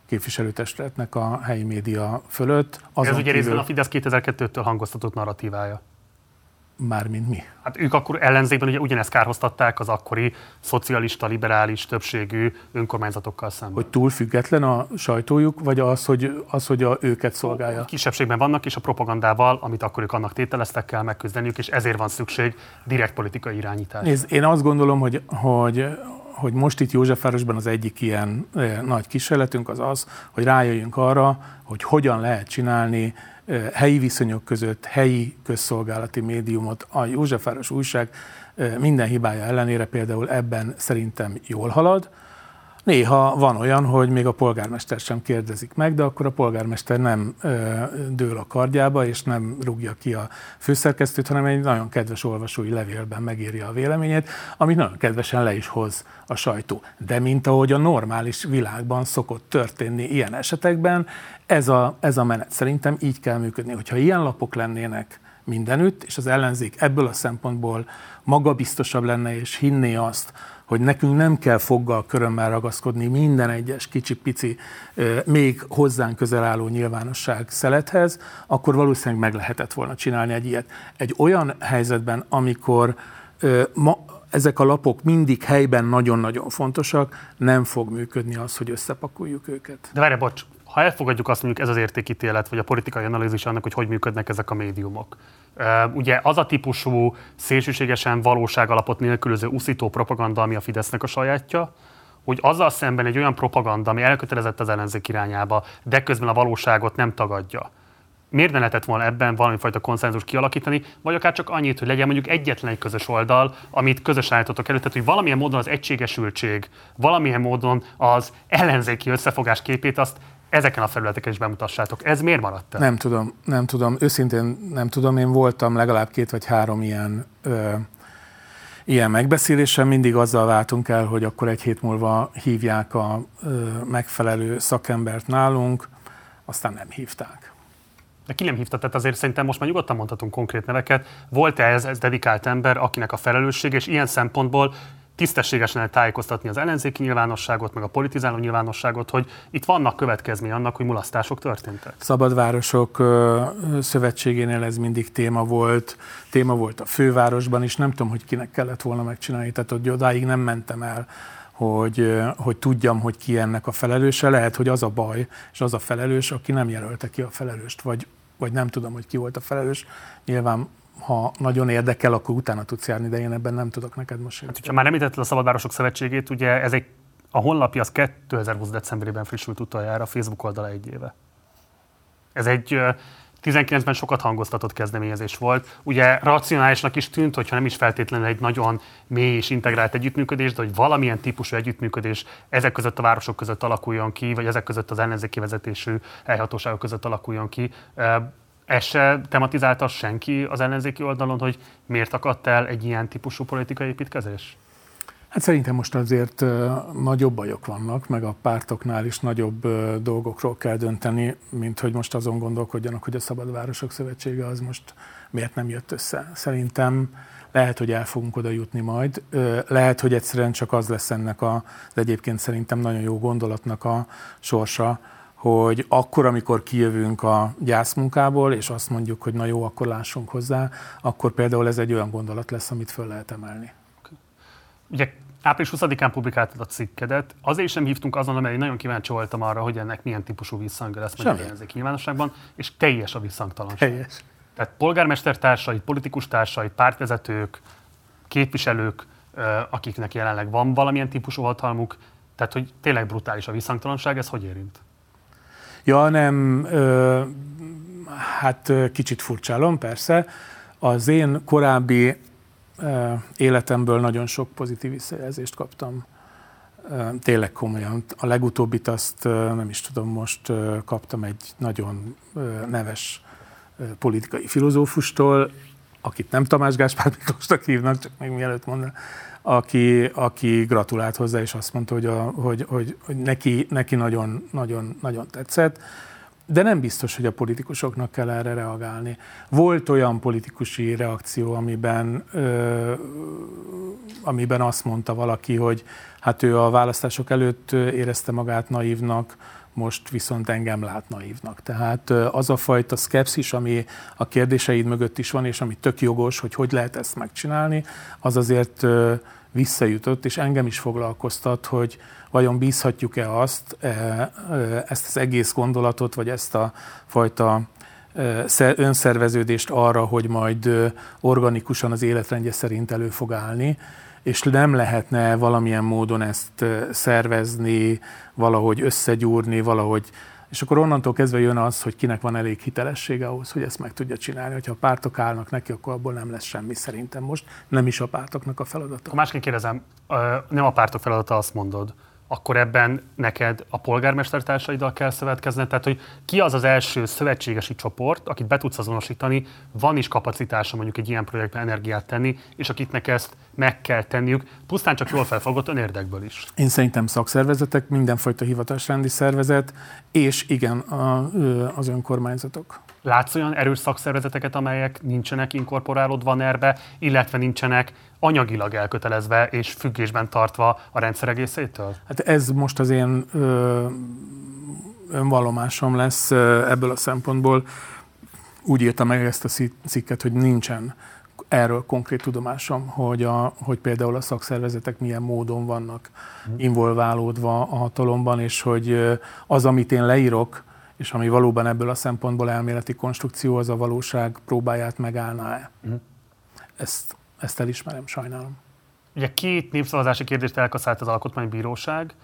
képviselőtestületnek a helyi média fölött. Ez ugye részben a Fidesz 2002-től hangoztatott narratívája. Mármint mi? Hát ők akkor ellenzékben ugye ugyanezt kárhoztatták az akkori szocialista, liberális többségű önkormányzatokkal szemben. Hogy túl független a sajtójuk, vagy az, hogy, az, hogy a őket szolgálja? A kisebbségben vannak, és a propagandával, amit akkor ők annak tételeztek, kell megküzdeniük, és ezért van szükség direkt politikai irányítás. Nézd, én azt gondolom, hogy, hogy hogy most itt Józsefvárosban az egyik ilyen eh, nagy kísérletünk az az, hogy rájöjjünk arra, hogy hogyan lehet csinálni helyi viszonyok között helyi közszolgálati médiumot. A Józsefváros újság minden hibája ellenére például ebben szerintem jól halad, Néha van olyan, hogy még a polgármester sem kérdezik meg, de akkor a polgármester nem ö, dől a kardjába, és nem rúgja ki a főszerkesztőt, hanem egy nagyon kedves olvasói levélben megírja a véleményét, amit nagyon kedvesen le is hoz a sajtó. De mint ahogy a normális világban szokott történni ilyen esetekben, ez a, ez a menet szerintem így kell működni. Hogyha ilyen lapok lennének mindenütt, és az ellenzék ebből a szempontból magabiztosabb lenne, és hinné azt, hogy nekünk nem kell foggal körömmel ragaszkodni minden egyes kicsi-pici, még hozzánk közel álló nyilvánosság szelethez, akkor valószínűleg meg lehetett volna csinálni egy ilyet. Egy olyan helyzetben, amikor ma, ezek a lapok mindig helyben nagyon-nagyon fontosak, nem fog működni az, hogy összepakoljuk őket. De várj, bocs, ha elfogadjuk azt, mondjuk ez az értékítélet, vagy a politikai analízis annak, hogy hogy működnek ezek a médiumok, Ugye az a típusú szélsőségesen valóság alapot nélkülöző uszító propaganda, ami a Fidesznek a sajátja, hogy azzal szemben egy olyan propaganda, ami elkötelezett az ellenzék irányába, de közben a valóságot nem tagadja, miért ne lehetett volna ebben valamifajta konszenzus kialakítani, vagy akár csak annyit, hogy legyen mondjuk egyetlen egy közös oldal, amit közösen állítotok elő, tehát hogy valamilyen módon az egységesültség, valamilyen módon az ellenzéki összefogás képét azt ezeken a felületeken is bemutassátok. Ez miért maradt el? Nem tudom, nem tudom. Őszintén nem tudom. Én voltam legalább két vagy három ilyen, ö, ilyen megbeszélésen. Mindig azzal váltunk el, hogy akkor egy hét múlva hívják a ö, megfelelő szakembert nálunk, aztán nem hívták. De ki nem hívta, tehát azért szerintem most már nyugodtan mondhatunk konkrét neveket. Volt-e ez, ez dedikált ember, akinek a felelősség, és ilyen szempontból tisztességesen tájékoztatni az ellenzéki nyilvánosságot, meg a politizáló nyilvánosságot, hogy itt vannak következménye annak, hogy mulasztások történtek. Szabadvárosok szövetségénél ez mindig téma volt, téma volt a fővárosban is, nem tudom, hogy kinek kellett volna megcsinálni, tehát hogy odáig nem mentem el, hogy, hogy tudjam, hogy ki ennek a felelőse. Lehet, hogy az a baj, és az a felelős, aki nem jelölte ki a felelőst, vagy, vagy nem tudom, hogy ki volt a felelős. Nyilván ha nagyon érdekel, akkor utána tudsz járni, de én ebben nem tudok neked most hát, hogyha már említetted a Szabadvárosok Szövetségét, ugye ez egy, a honlapja az 2020. decemberében frissült utoljára, a Facebook oldala egy éve. Ez egy 19-ben sokat hangoztatott kezdeményezés volt. Ugye racionálisnak is tűnt, hogyha nem is feltétlenül egy nagyon mély és integrált együttműködés, de hogy valamilyen típusú együttműködés ezek között a városok között alakuljon ki, vagy ezek között az ellenzéki vezetésű helyhatóságok között alakuljon ki. Ez se tematizálta senki az ellenzéki oldalon, hogy miért akadt el egy ilyen típusú politikai építkezés? Hát szerintem most azért nagyobb bajok vannak, meg a pártoknál is nagyobb dolgokról kell dönteni, mint hogy most azon gondolkodjanak, hogy a Szabadvárosok Szövetsége az most miért nem jött össze. Szerintem lehet, hogy el fogunk oda jutni majd. Lehet, hogy egyszerűen csak az lesz ennek az egyébként szerintem nagyon jó gondolatnak a sorsa, hogy akkor, amikor kijövünk a gyászmunkából, és azt mondjuk, hogy na jó, akkor lássunk hozzá, akkor például ez egy olyan gondolat lesz, amit föl lehet emelni. Ugye április 20-án publikáltad a cikkedet, azért sem hívtunk azon, én nagyon kíváncsi voltam arra, hogy ennek milyen típusú visszhangja lesz majd a ellenzék nyilvánosságban, és teljes a visszhangtalanság. Teljes. Tehát polgármester társai, politikus társai, pártvezetők, képviselők, akiknek jelenleg van valamilyen típusú hatalmuk, tehát hogy tényleg brutális a visszhangtalanság, ez hogy érint? Ja, nem, ö, hát kicsit furcsálom, persze. Az én korábbi ö, életemből nagyon sok pozitív visszajelzést kaptam. Ö, tényleg komolyan. A legutóbbit azt ö, nem is tudom, most ö, kaptam egy nagyon ö, neves ö, politikai filozófustól, akit nem Tamás Gáspár Miklósnak hívnak, csak még mielőtt mondanám, aki, aki gratulált hozzá, és azt mondta, hogy, a, hogy, hogy, hogy neki, neki nagyon, nagyon, nagyon tetszett. De nem biztos, hogy a politikusoknak kell erre reagálni. Volt olyan politikusi reakció, amiben, ö, amiben azt mondta valaki, hogy hát ő a választások előtt érezte magát naívnak, most viszont engem lát naívnak. Tehát az a fajta szkepszis, ami a kérdéseid mögött is van, és ami tök jogos, hogy hogy lehet ezt megcsinálni, az azért visszajutott, és engem is foglalkoztat, hogy vajon bízhatjuk-e azt, ezt az egész gondolatot, vagy ezt a fajta önszerveződést arra, hogy majd organikusan az életrendje szerint elő fog állni, és nem lehetne valamilyen módon ezt szervezni, valahogy összegyúrni, valahogy és akkor onnantól kezdve jön az, hogy kinek van elég hitelessége ahhoz, hogy ezt meg tudja csinálni. Hogyha a pártok állnak neki, akkor abból nem lesz semmi szerintem most. Nem is a pártoknak a feladata. Ha másként kérdezem, nem a pártok feladata, azt mondod akkor ebben neked a polgármester társaiddal kell szövetkezned, tehát hogy ki az az első szövetségesi csoport, akit be tudsz azonosítani, van is kapacitása mondjuk egy ilyen projektbe energiát tenni, és akiknek ezt meg kell tenniük, pusztán csak jól felfogott önérdekből is. Én szerintem szakszervezetek, mindenfajta hivatásrendi szervezet, és igen, a, az önkormányzatok. Látsz olyan erős szakszervezeteket, amelyek nincsenek inkorporálódva NER-be, illetve nincsenek anyagilag elkötelezve és függésben tartva a rendszer egészétől? Hát ez most az én ö, önvallomásom lesz ebből a szempontból. Úgy írtam meg ezt a cikket, hogy nincsen erről konkrét tudomásom, hogy, a, hogy például a szakszervezetek milyen módon vannak mhm. involválódva a hatalomban, és hogy az, amit én leírok, és ami valóban ebből a szempontból elméleti konstrukció, az a valóság próbáját megállná-e. Uh-huh. Ezt, ezt elismerem, sajnálom. Ugye két népszavazási kérdést elkaszált az Alkotmánybíróság,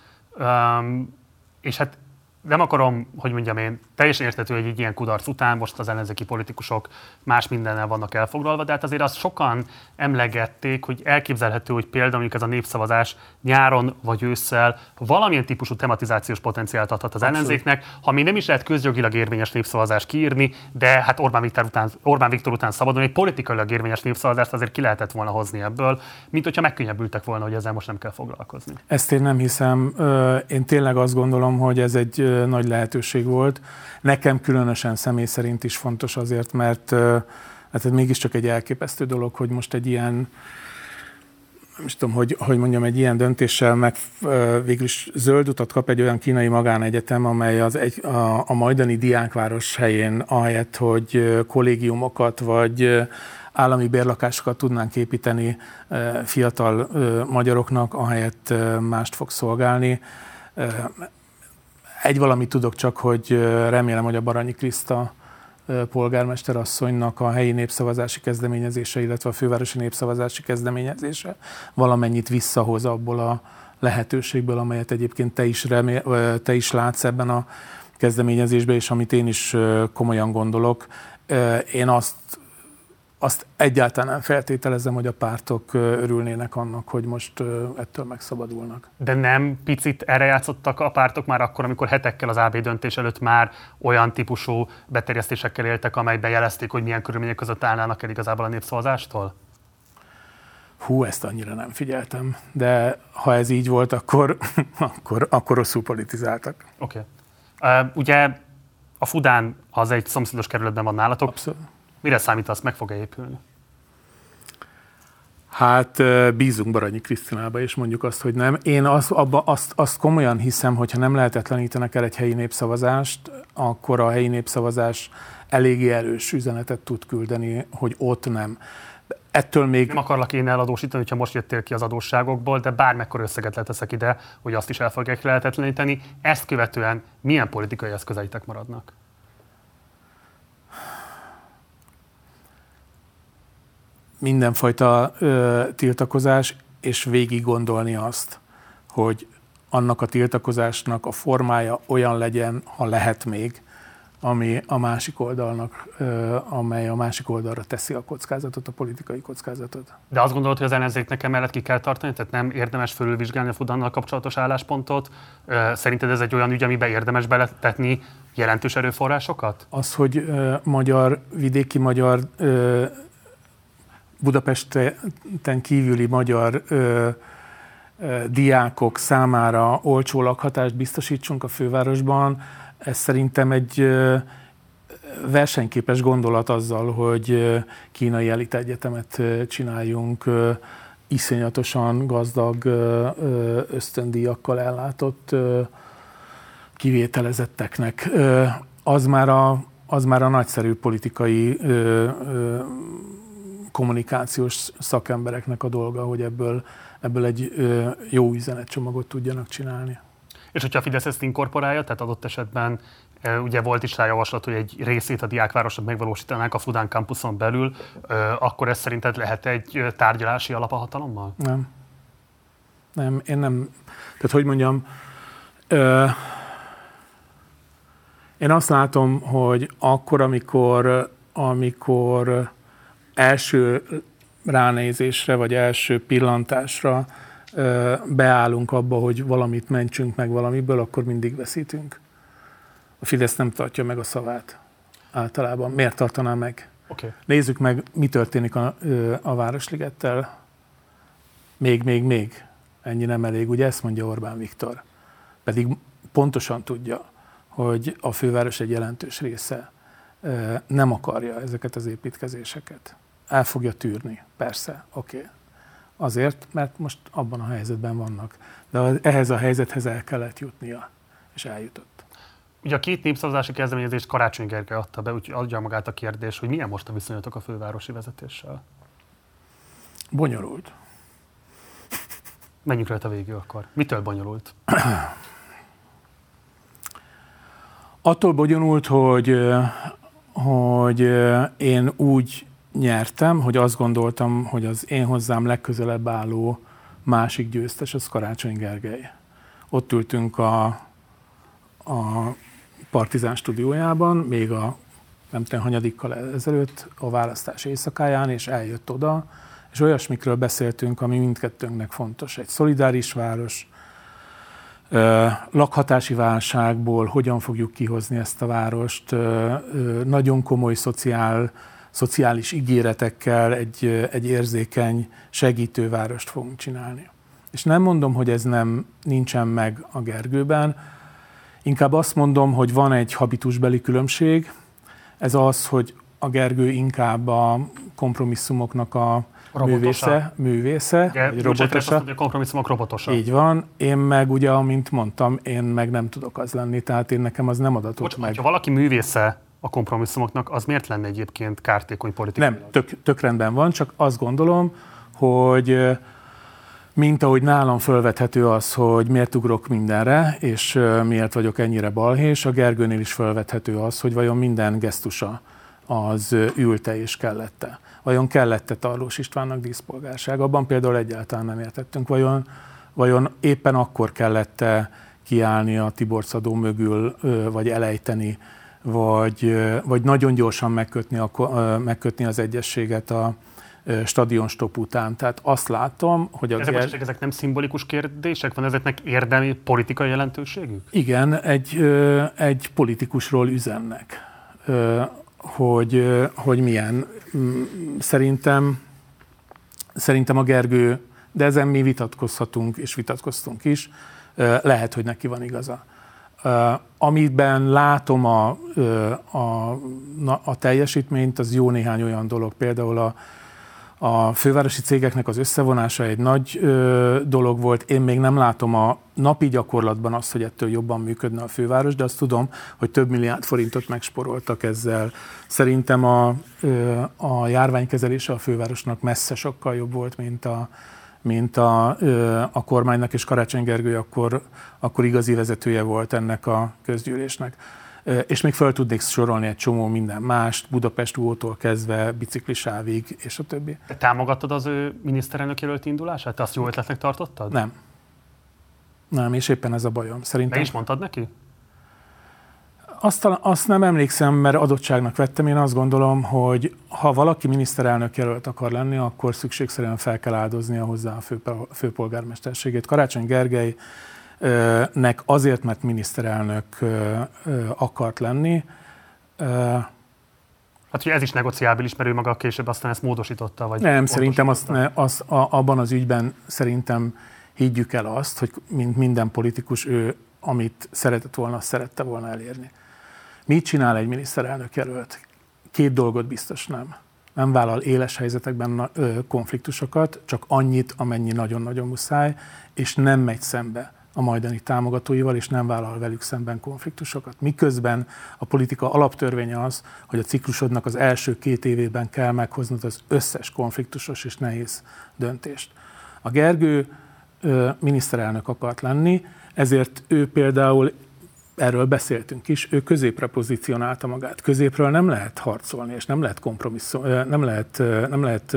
és hát nem akarom, hogy mondjam én, teljesen értető, hogy egy ilyen kudarc után most az ellenzéki politikusok más mindennel vannak elfoglalva, de hát azért azt sokan emlegették, hogy elképzelhető, hogy például mondjuk ez a népszavazás nyáron vagy ősszel valamilyen típusú tematizációs potenciált adhat az Abszolút. ellenzéknek, ha mi nem is lehet közjogilag érvényes népszavazást kiírni, de hát Orbán Viktor után, Orbán Viktor után szabadon egy politikailag érvényes népszavazást azért ki lehetett volna hozni ebből, mint hogyha megkönnyebbültek volna, hogy ezzel most nem kell foglalkozni. Ezt én nem hiszem. Én tényleg azt gondolom, hogy ez egy nagy lehetőség volt. Nekem különösen személy szerint is fontos azért, mert hát ez mégiscsak egy elképesztő dolog, hogy most egy ilyen nem tudom, hogy, hogy mondjam, egy ilyen döntéssel meg végül is zöld utat kap egy olyan kínai magánegyetem, amely az egy, a, a majdani diákváros helyén, ahelyett, hogy kollégiumokat vagy állami bérlakásokat tudnánk építeni fiatal magyaroknak, ahelyett mást fog szolgálni. Egy valamit tudok csak, hogy remélem, hogy a Baranyi Kriszta polgármester asszonynak a helyi népszavazási kezdeményezése, illetve a fővárosi népszavazási kezdeményezése valamennyit visszahoz abból a lehetőségből, amelyet egyébként te is, remél, te is látsz ebben a kezdeményezésben, és amit én is komolyan gondolok. Én azt azt egyáltalán nem feltételezem, hogy a pártok örülnének annak, hogy most ettől megszabadulnak. De nem picit erre játszottak a pártok már akkor, amikor hetekkel az AB döntés előtt már olyan típusú beterjesztésekkel éltek, amelyben jelezték, hogy milyen körülmények között állnának el igazából a népszavazástól? Hú, ezt annyira nem figyeltem, de ha ez így volt, akkor, akkor, akkor rosszul politizáltak. Oké. Okay. Uh, ugye a Fudán az egy szomszédos kerületben van nálatok. Abszolút Mire számítasz, meg fog-e épülni? Hát bízunk Baranyi Krisztinába, és mondjuk azt, hogy nem. Én azt, abba, azt, azt komolyan hiszem, hogy ha nem lehetetlenítenek el egy helyi népszavazást, akkor a helyi népszavazás eléggé erős üzenetet tud küldeni, hogy ott nem. Ettől még... Nem akarlak én eladósítani, hogyha most jöttél ki az adósságokból, de bármekkor összeget leteszek ide, hogy azt is el fogják lehetetleníteni. Ezt követően milyen politikai eszközeitek maradnak? Mindenfajta ö, tiltakozás, és végig gondolni azt, hogy annak a tiltakozásnak a formája olyan legyen, ha lehet még, ami a másik oldalnak, ö, amely a másik oldalra teszi a kockázatot, a politikai kockázatot. De azt gondolod, hogy az ellenzéknek emellett ki kell tartani? Tehát nem érdemes fölülvizsgálni a Fudannal kapcsolatos álláspontot? Ö, szerinted ez egy olyan ügy, amiben érdemes beletetni jelentős erőforrásokat? Az, hogy ö, magyar, vidéki magyar Budapesten kívüli magyar ö, ö, diákok számára olcsó lakhatást biztosítsunk a fővárosban, ez szerintem egy ö, versenyképes gondolat azzal, hogy kínai elit egyetemet csináljunk iszonyatosan gazdag ösztöndíjakkal ellátott kivételezetteknek. Az már a, az már a nagyszerű politikai kommunikációs szakembereknek a dolga, hogy ebből, ebből egy jó üzenetcsomagot tudjanak csinálni. És hogyha a Fidesz ezt inkorporálja, tehát adott esetben ugye volt is rá javaslat, hogy egy részét a diákvárosnak megvalósítanák a Fudán campuson belül, akkor ez szerinted lehet egy tárgyalási alap a hatalommal? Nem. Nem, én nem. Tehát, hogy mondjam, ö, én azt látom, hogy akkor, amikor, amikor első ránézésre, vagy első pillantásra beállunk abba, hogy valamit mentsünk meg valamiből, akkor mindig veszítünk. A Fidesz nem tartja meg a szavát általában. Miért tartaná meg? Okay. Nézzük meg, mi történik a, a Városligettel. Még, még, még. Ennyi nem elég, ugye ezt mondja Orbán Viktor. Pedig pontosan tudja, hogy a főváros egy jelentős része nem akarja ezeket az építkezéseket el fogja tűrni, persze, oké. Okay. Azért, mert most abban a helyzetben vannak. De ehhez a helyzethez el kellett jutnia, és eljutott. Ugye a két népszavazási kezdeményezést Karácsony Gergely adta be, úgyhogy adja magát a kérdés, hogy milyen most a viszonyatok a fővárosi vezetéssel? Bonyolult. Menjünk rajta végül akkor. Mitől bonyolult? Attól bonyolult, hogy, hogy én úgy nyertem, hogy azt gondoltam, hogy az én hozzám legközelebb álló másik győztes az Karácsony Gergely. Ott ültünk a, a Partizán stúdiójában, még a nem tudom, hanyadikkal ezelőtt a választás éjszakáján, és eljött oda, és olyasmikről beszéltünk, ami mindkettőnknek fontos. Egy szolidáris város, lakhatási válságból hogyan fogjuk kihozni ezt a várost, nagyon komoly szociál, szociális ígéretekkel egy, egy érzékeny segítővárost fogunk csinálni. És nem mondom, hogy ez nem nincsen meg a Gergőben, inkább azt mondom, hogy van egy habitusbeli különbség, ez az, hogy a Gergő inkább a kompromisszumoknak a robotosa. művésze, művésze Ugye, vagy robotosa. Azt, a kompromisszumok robotosa. Így van. Én meg ugye, amint mondtam, én meg nem tudok az lenni, tehát én nekem az nem adatot Bocs, meg. Ha valaki művésze a kompromisszumoknak, az miért lenne egyébként kártékony politikai? Nem, tök, tök rendben van, csak azt gondolom, hogy mint ahogy nálam fölvethető az, hogy miért ugrok mindenre, és miért vagyok ennyire balhés, a Gergőnél is fölvethető az, hogy vajon minden gesztusa az ülte és kellette. Vajon kellette Tarlós Istvánnak díszpolgárság? Abban például egyáltalán nem értettünk. Vajon, vajon éppen akkor kellette kiállni a Tiborcadó mögül, vagy elejteni, vagy, vagy nagyon gyorsan megkötni, a, megkötni az egyességet a, stadionstop után. Tehát azt látom, hogy a... Ezek, ger... ezek nem szimbolikus kérdések? Van ezeknek érdemi politikai jelentőségük? Igen, egy, egy politikusról üzennek, hogy, hogy milyen. Szerintem, szerintem a Gergő, de ezen mi vitatkozhatunk, és vitatkoztunk is, lehet, hogy neki van igaza. Amiben látom a, a, a teljesítményt, az jó néhány olyan dolog, például a, a fővárosi cégeknek az összevonása egy nagy ö, dolog volt. Én még nem látom a napi gyakorlatban azt, hogy ettől jobban működne a főváros, de azt tudom, hogy több milliárd forintot megsporoltak ezzel. Szerintem a, ö, a járványkezelése a fővárosnak messze sokkal jobb volt, mint a, mint a, a kormánynak, és Karácsony Gergely akkor, akkor igazi vezetője volt ennek a közgyűlésnek és még fel tudnék sorolni egy csomó minden mást, Budapest útól kezdve biciklisávig, és a többi. Te támogattad az ő miniszterelnök jelölt indulását? Te azt jó ötletnek tartottad? Nem. Nem, és éppen ez a bajom. Szerintem... Meg is mondtad neki? Azt, azt nem emlékszem, mert adottságnak vettem. Én azt gondolom, hogy ha valaki miniszterelnök jelölt akar lenni, akkor szükségszerűen fel kell áldoznia hozzá a fő, főpolgármesterségét. Karácsony Gergely nek azért, mert miniszterelnök akart lenni. Hát, hogy ez is negociábilis, mert ő maga később aztán ezt módosította? Vagy nem, szerintem azt, azt, a, abban az ügyben szerintem higgyük el azt, hogy mint minden politikus, ő amit szeretett volna, szerette volna elérni. Mit csinál egy miniszterelnök jelölt? Két dolgot biztos nem. Nem vállal éles helyzetekben konfliktusokat, csak annyit, amennyi nagyon-nagyon muszáj, és nem megy szembe a majdani támogatóival, és nem vállal velük szemben konfliktusokat. Miközben a politika alaptörvénye az, hogy a ciklusodnak az első két évében kell meghoznod az összes konfliktusos és nehéz döntést. A Gergő miniszterelnök akart lenni, ezért ő például erről beszéltünk is, ő középre pozícionálta magát. Középről nem lehet harcolni, és nem lehet kompromisszum, nem lehet, nem lehet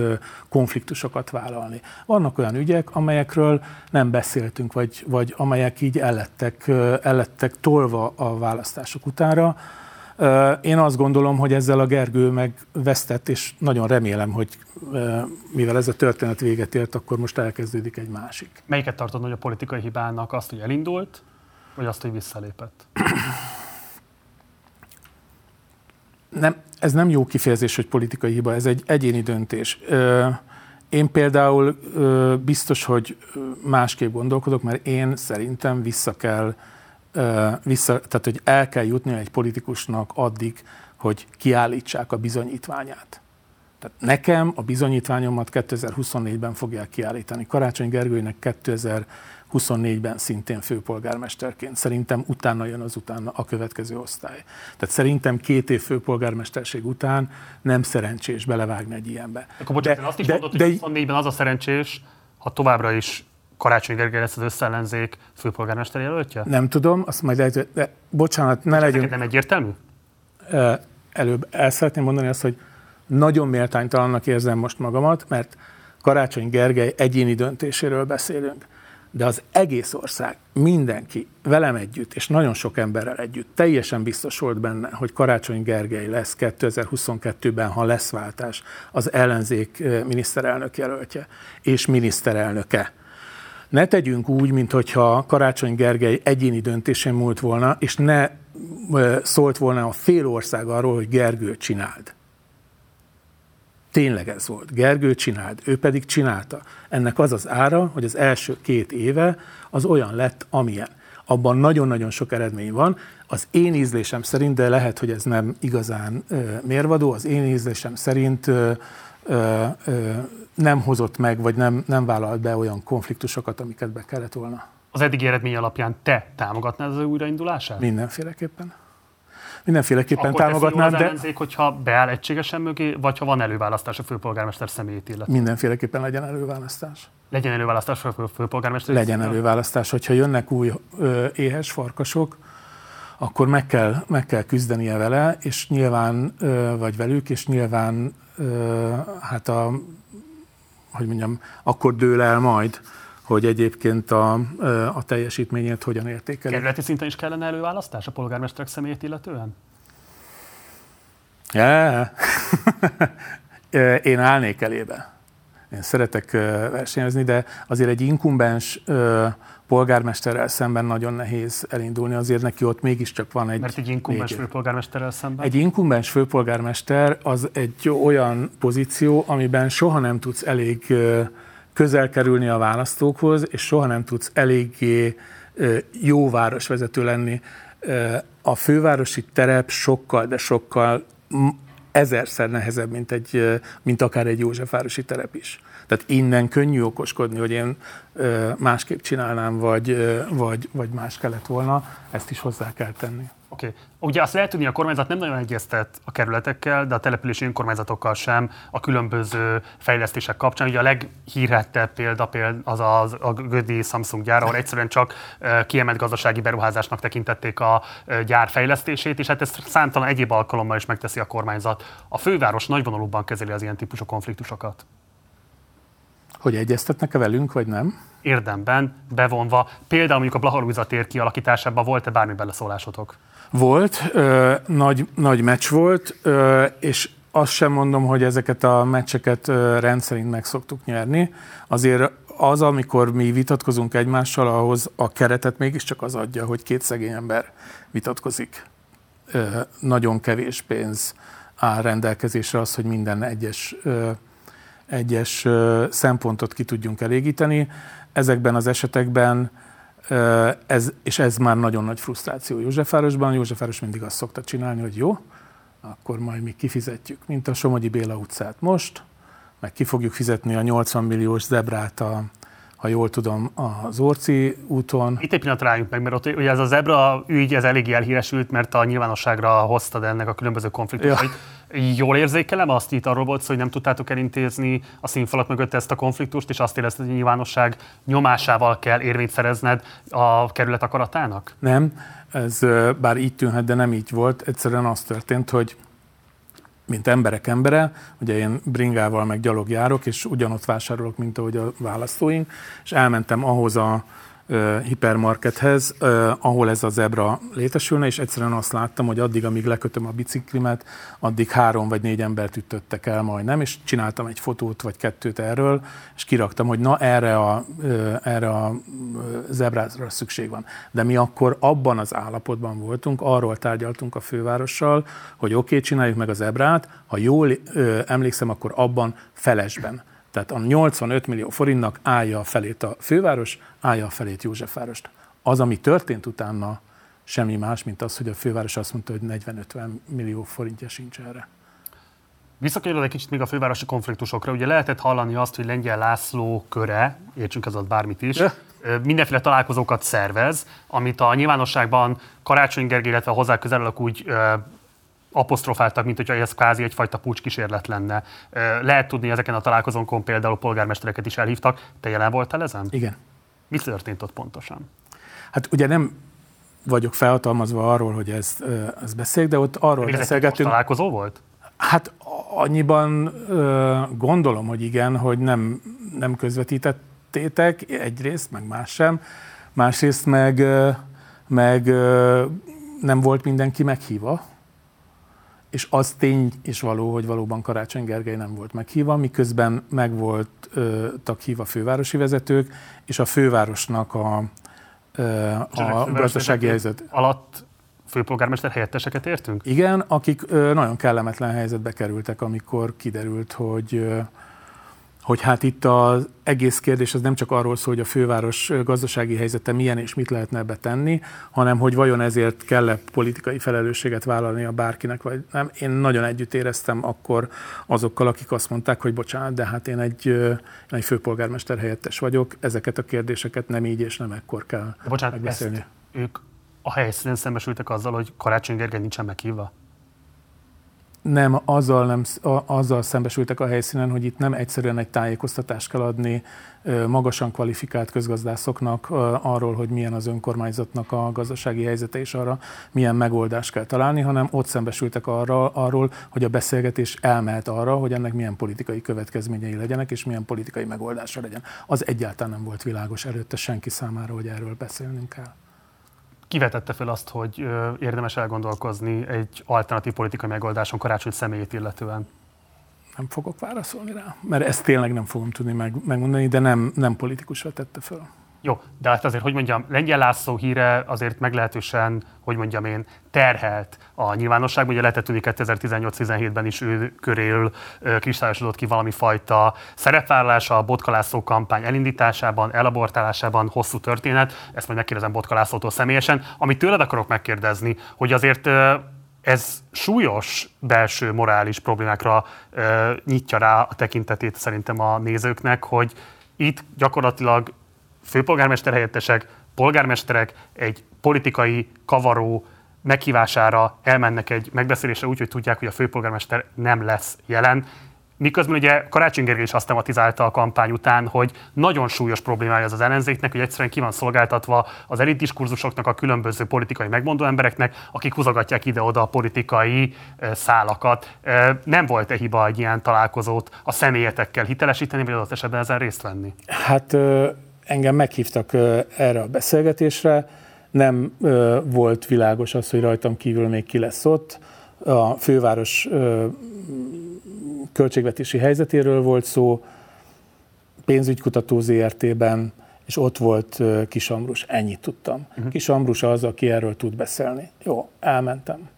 konfliktusokat vállalni. Vannak olyan ügyek, amelyekről nem beszéltünk, vagy, vagy amelyek így ellettek, ellettek tolva a választások utára. Én azt gondolom, hogy ezzel a Gergő megvesztett, és nagyon remélem, hogy mivel ez a történet véget ért, akkor most elkezdődik egy másik. Melyiket tartod hogy a politikai hibának? Azt, hogy elindult, vagy azt, hogy visszalépett? Nem, ez nem jó kifejezés, hogy politikai hiba, ez egy egyéni döntés. Én például biztos, hogy másképp gondolkodok, mert én szerintem vissza kell, vissza, tehát hogy el kell jutni egy politikusnak addig, hogy kiállítsák a bizonyítványát. Tehát nekem a bizonyítványomat 2024-ben fogják kiállítani. Karácsony Gergőnek 2000 24-ben szintén főpolgármesterként. Szerintem utána jön az utána a következő osztály. Tehát szerintem két év főpolgármesterség után nem szerencsés belevágni egy ilyenbe. Akkor bocsánat, de, azt is de, mondod, de, hogy 24-ben az a szerencsés, ha továbbra is Karácsony Gergely lesz az összellenzék főpolgármester jelöltje? Nem tudom, azt majd lehet, de bocsánat, ne legyünk... Nem egyértelmű? Előbb el szeretném mondani azt, hogy nagyon méltánytalannak érzem most magamat, mert Karácsony Gergely egyéni döntéséről beszélünk de az egész ország, mindenki velem együtt, és nagyon sok emberrel együtt teljesen biztos volt benne, hogy Karácsony Gergely lesz 2022-ben, ha lesz váltás, az ellenzék miniszterelnök jelöltje és miniszterelnöke. Ne tegyünk úgy, mintha Karácsony Gergely egyéni döntésén múlt volna, és ne szólt volna a fél ország arról, hogy Gergő csináld. Tényleg ez volt. Gergő csinált, ő pedig csinálta. Ennek az az ára, hogy az első két éve az olyan lett, amilyen. Abban nagyon-nagyon sok eredmény van. Az én ízlésem szerint, de lehet, hogy ez nem igazán ö, mérvadó, az én ízlésem szerint ö, ö, ö, nem hozott meg, vagy nem, nem vállalt be olyan konfliktusokat, amiket be kellett volna. Az eddigi eredmény alapján te támogatnád az újraindulását? Mindenféleképpen mindenféleképpen Akkor támogatnám. de... ellenzék, hogyha beáll egységesen mögé, vagy ha van előválasztás a főpolgármester személyét illetve? Mindenféleképpen legyen előválasztás. Legyen előválasztás a főpolgármester? Legyen előválasztás. Hogyha jönnek új ö, éhes farkasok, akkor meg kell, meg kell küzdenie vele, és nyilván, ö, vagy velük, és nyilván ö, hát a, hogy mondjam, akkor dől el majd, hogy egyébként a, a teljesítményét hogyan értékelik. Kerületi szinten is kellene előválasztás a polgármesterek személyét illetően? Yeah. Én állnék elébe. Én szeretek versenyezni, de azért egy inkumbens polgármesterrel szemben nagyon nehéz elindulni, azért neki ott mégiscsak van egy... Mert egy inkumbens főpolgármesterrel szemben? Egy inkumbens főpolgármester az egy olyan pozíció, amiben soha nem tudsz elég közel kerülni a választókhoz, és soha nem tudsz eléggé jó városvezető lenni. A fővárosi terep sokkal, de sokkal ezerszer nehezebb, mint, egy, mint akár egy Józsefvárosi terep is. Tehát innen könnyű okoskodni, hogy én másképp csinálnám, vagy, vagy, vagy más kellett volna, ezt is hozzá kell tenni. Oké. Okay. Ugye azt lehet tudni, a kormányzat nem nagyon egyeztet a kerületekkel, de a települési önkormányzatokkal sem a különböző fejlesztések kapcsán. Ugye a leghírhettebb példa, példa az a, a Gödi Samsung gyár, ahol egyszerűen csak kiemelt gazdasági beruházásnak tekintették a gyár fejlesztését, és hát ezt számtalan egyéb alkalommal is megteszi a kormányzat. A főváros nagyvonalúban kezeli az ilyen típusú konfliktusokat. Hogy egyeztetnek-e velünk, vagy nem? Érdemben, bevonva. Például mondjuk a Blaha tér kialakításában volt-e bármi beleszólásotok? Volt, ö, nagy, nagy meccs volt, ö, és azt sem mondom, hogy ezeket a meccseket ö, rendszerint meg szoktuk nyerni. Azért az, amikor mi vitatkozunk egymással, ahhoz a keretet mégiscsak az adja, hogy két szegény ember vitatkozik. Ö, nagyon kevés pénz áll rendelkezésre az, hogy minden egyes, ö, egyes ö, szempontot ki tudjunk elégíteni. Ezekben az esetekben ez, és ez már nagyon nagy frusztráció Józsefvárosban. Józsefváros mindig azt szokta csinálni, hogy jó, akkor majd mi kifizetjük, mint a Somogyi Béla utcát most, meg ki fogjuk fizetni a 80 milliós zebrát a, ha jól tudom, az Orci úton. Itt egy pillanat rájunk meg, mert ott ugye ez a zebra ügy, ez eléggé elhíresült, mert a nyilvánosságra hoztad ennek a különböző konfliktusait. Ja. Jól érzékelem azt, itt arról volt szó, hogy nem tudtátok elintézni a színfalak mögött ezt a konfliktust, és azt érezted, hogy a nyilvánosság nyomásával kell érvényt szerezned a kerület akaratának? Nem, ez bár így tűnhet, de nem így volt. Egyszerűen az történt, hogy mint emberek embere, ugye én bringával meg gyalog járok, és ugyanott vásárolok, mint ahogy a választóink, és elmentem ahhoz a hipermarkethez, ahol ez a zebra létesülne, és egyszerűen azt láttam, hogy addig, amíg lekötöm a biciklimet, addig három vagy négy embert ütöttek el majdnem, és csináltam egy fotót vagy kettőt erről, és kiraktam, hogy na erre a, erre a zebrára szükség van. De mi akkor abban az állapotban voltunk, arról tárgyaltunk a fővárossal, hogy oké, okay, csináljuk meg a zebrát, ha jól emlékszem, akkor abban felesben tehát a 85 millió forintnak állja a felét a főváros, állja a felét Józsefvárost. Az, ami történt utána, semmi más, mint az, hogy a főváros azt mondta, hogy 40-50 millió forintja sincs erre. Visszakerül egy kicsit még a fővárosi konfliktusokra. Ugye lehetett hallani azt, hogy Lengyel László köre, értsünk ez bármit is, mindenféle találkozókat szervez, amit a nyilvánosságban Karácsony Gergely, illetve hozzá közelök úgy apostrofáltak, mint hogyha ez kvázi egyfajta pucskísérlet lenne. Lehet tudni, ezeken a találkozónkon például polgármestereket is elhívtak. Te jelen voltál ezen? Igen. Mi történt ott pontosan? Hát ugye nem vagyok felhatalmazva arról, hogy ezt, ezt beszéljük, de ott arról Még beszélgetünk. találkozó volt? Hát annyiban gondolom, hogy igen, hogy nem, nem közvetített tettétek, egyrészt, meg más sem, másrészt meg, meg nem volt mindenki meghívva, és az tény és való, hogy valóban Karácsony Gergely nem volt meghívva, miközben meg voltak hívva fővárosi vezetők, és a fővárosnak a, a gazdasági helyzet alatt főpolgármester helyetteseket értünk? Igen, akik nagyon kellemetlen helyzetbe kerültek, amikor kiderült, hogy hogy hát itt az egész kérdés az nem csak arról szól, hogy a főváros gazdasági helyzete milyen és mit lehetne ebbe tenni, hanem hogy vajon ezért kell-e politikai felelősséget vállalni a bárkinek, vagy nem. Én nagyon együtt éreztem akkor azokkal, akik azt mondták, hogy bocsánat, de hát én egy, én egy főpolgármester helyettes vagyok, ezeket a kérdéseket nem így és nem ekkor kell de bocsánat, megbeszélni. ők a helyszínen szembesültek azzal, hogy Karácsony Gergely nincsen meghívva? Nem azzal, nem azzal szembesültek a helyszínen, hogy itt nem egyszerűen egy tájékoztatást kell adni magasan kvalifikált közgazdászoknak arról, hogy milyen az önkormányzatnak a gazdasági helyzete és arra milyen megoldást kell találni, hanem ott szembesültek arra, arról, hogy a beszélgetés elmehet arra, hogy ennek milyen politikai következményei legyenek, és milyen politikai megoldása legyen. Az egyáltalán nem volt világos előtte senki számára, hogy erről beszélnünk kell kivetette fel azt, hogy érdemes elgondolkozni egy alternatív politikai megoldáson karácsony személyét illetően? Nem fogok válaszolni rá, mert ezt tényleg nem fogom tudni meg, megmondani, de nem, nem politikusra tette föl. Jó, de hát azért, hogy mondjam, Lengyel László híre azért meglehetősen, hogy mondjam én, terhelt a nyilvánosságban. Ugye lehetett tudni 2018-17-ben is ő köréről kristályosodott ki valami fajta szerepvállalása a Botka László kampány elindításában, elabortálásában, hosszú történet. Ezt majd megkérdezem Botka Lászlótól személyesen. Amit tőled akarok megkérdezni, hogy azért ez súlyos belső morális problémákra nyitja rá a tekintetét szerintem a nézőknek, hogy itt gyakorlatilag főpolgármester helyettesek, polgármesterek egy politikai kavaró meghívására elmennek egy megbeszélésre úgy, hogy tudják, hogy a főpolgármester nem lesz jelen. Miközben ugye Karácsony Gergely is azt tematizálta a kampány után, hogy nagyon súlyos problémája az az ellenzéknek, hogy egyszerűen ki van szolgáltatva az elit diskurzusoknak, a különböző politikai megmondó embereknek, akik húzogatják ide-oda a politikai szálakat. Nem volt-e hiba egy ilyen találkozót a személyetekkel hitelesíteni, vagy adott esetben ezen részt venni? Hát engem meghívtak erre a beszélgetésre, nem volt világos az, hogy rajtam kívül még ki lesz ott. A főváros költségvetési helyzetéről volt szó, pénzügykutató ZRT-ben, és ott volt Kis Ambrus, ennyit tudtam. Uh-huh. Kis Ambrus az, aki erről tud beszélni. Jó, elmentem.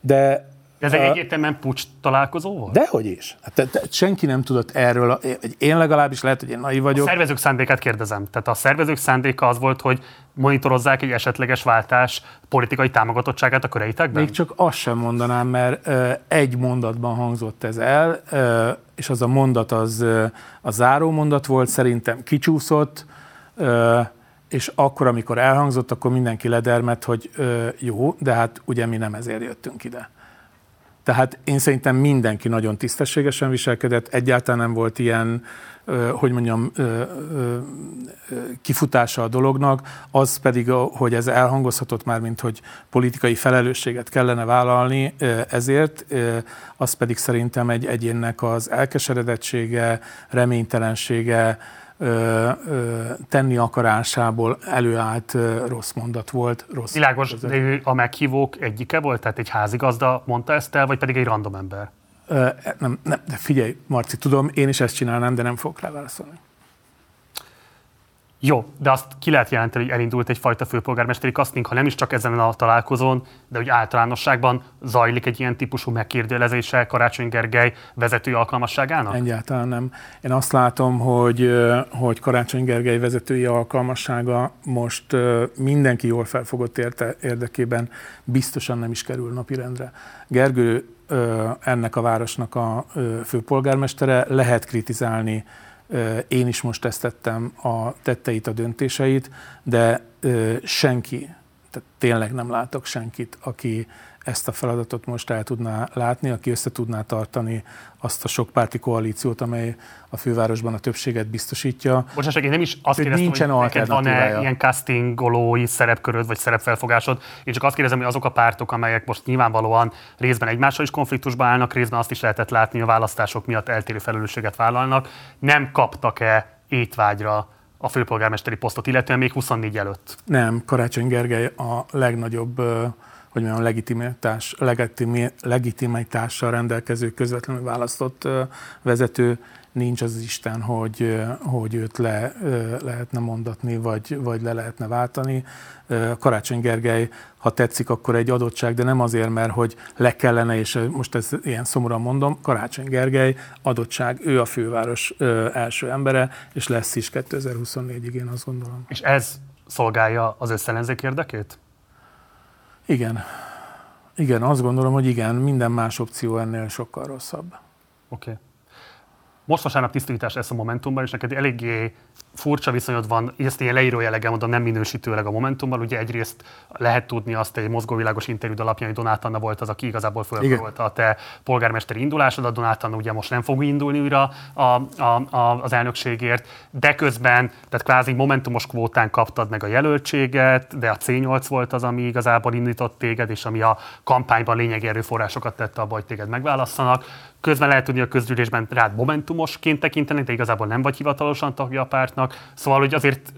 De de ez egy egyértelműen pucs találkozó volt? Dehogy is. Hát, te, te, senki nem tudott erről, én legalábbis lehet, hogy én naiv vagyok. A szervezők szándékát kérdezem. Tehát a szervezők szándéka az volt, hogy monitorozzák egy esetleges váltás politikai támogatottságát a köreitekben? Még csak azt sem mondanám, mert ö, egy mondatban hangzott ez el, ö, és az a mondat az ö, a záró mondat volt, szerintem kicsúszott, ö, és akkor, amikor elhangzott, akkor mindenki ledermet, hogy ö, jó, de hát ugye mi nem ezért jöttünk ide. Tehát én szerintem mindenki nagyon tisztességesen viselkedett, egyáltalán nem volt ilyen, hogy mondjam, kifutása a dolognak, az pedig, hogy ez elhangozhatott már, mint hogy politikai felelősséget kellene vállalni ezért, az pedig szerintem egy egyénnek az elkeseredettsége, reménytelensége, tenni akarásából előállt rossz mondat volt. Rossz Világos, de ő a meghívók egyike volt? Tehát egy házigazda mondta ezt el, vagy pedig egy random ember? Nem, nem, de figyelj, Marci, tudom, én is ezt csinálnám, de nem fogok rá válaszolni. Jó, de azt ki lehet jelenteni, hogy elindult egyfajta főpolgármesteri kaszting, ha nem is csak ezen a találkozón, de hogy általánosságban zajlik egy ilyen típusú megkérdőjelezése Karácsony Gergely vezetői alkalmasságának? Egyáltalán nem. Én azt látom, hogy, hogy Karácsony Gergely vezetői alkalmassága most mindenki jól felfogott érte, érdekében biztosan nem is kerül napirendre. Gergő ennek a városnak a főpolgármestere, lehet kritizálni én is most ezt tettem a tetteit, a döntéseit, de senki, tehát tényleg nem látok senkit, aki ezt a feladatot most el tudná látni, aki össze tudná tartani azt a sokpárti koalíciót, amely a fővárosban a többséget biztosítja. Bocsánat, én nem is azt kérdeztem, nincsen hogy neked van-e ilyen castingolói szerepköröd vagy szerepfelfogásod. Én csak azt kérdezem, hogy azok a pártok, amelyek most nyilvánvalóan részben egymással is konfliktusban állnak, részben azt is lehetett látni, hogy a választások miatt eltérő felelősséget vállalnak, nem kaptak-e étvágyra a főpolgármesteri posztot, illetően még 24 előtt. Nem, Karácsony Gergely a legnagyobb hogy mondjam, legitimitás, legitimi, legitimitással rendelkező közvetlenül választott vezető nincs az Isten, hogy, hogy őt le lehetne mondatni, vagy, vagy le lehetne váltani. Karácsony Gergely, ha tetszik, akkor egy adottság, de nem azért, mert hogy le kellene, és most ezt ilyen szomorúan mondom, Karácsony Gergely adottság, ő a főváros első embere, és lesz is 2024-ig, én azt gondolom. És ez szolgálja az összellenzék érdekét? Igen. Igen, azt gondolom, hogy igen, minden más opció ennél sokkal rosszabb. Oké. Okay. Most vasárnap tisztítás lesz a Momentumban, és neked eléggé furcsa viszonyod van, ezt ilyen leíró jelleggel mondom, nem minősítőleg a Momentumban. Ugye egyrészt lehet tudni azt egy mozgóvilágos interjúd alapján, hogy Donát Anna volt az, aki igazából fölkarolta a te polgármesteri indulásodat. Donát Anna ugye most nem fog indulni újra a, a, a, az elnökségért, de közben, tehát kvázi momentumos kvótán kaptad meg a jelöltséget, de a C8 volt az, ami igazából indított téged, és ami a kampányban lényegi erőforrásokat tette abba, hogy téged megválasszanak. Közben lehet tudni a közgyűlésben rád momentumosként tekinteni, de igazából nem vagy hivatalosan tagja a pártnak. Szóval, hogy azért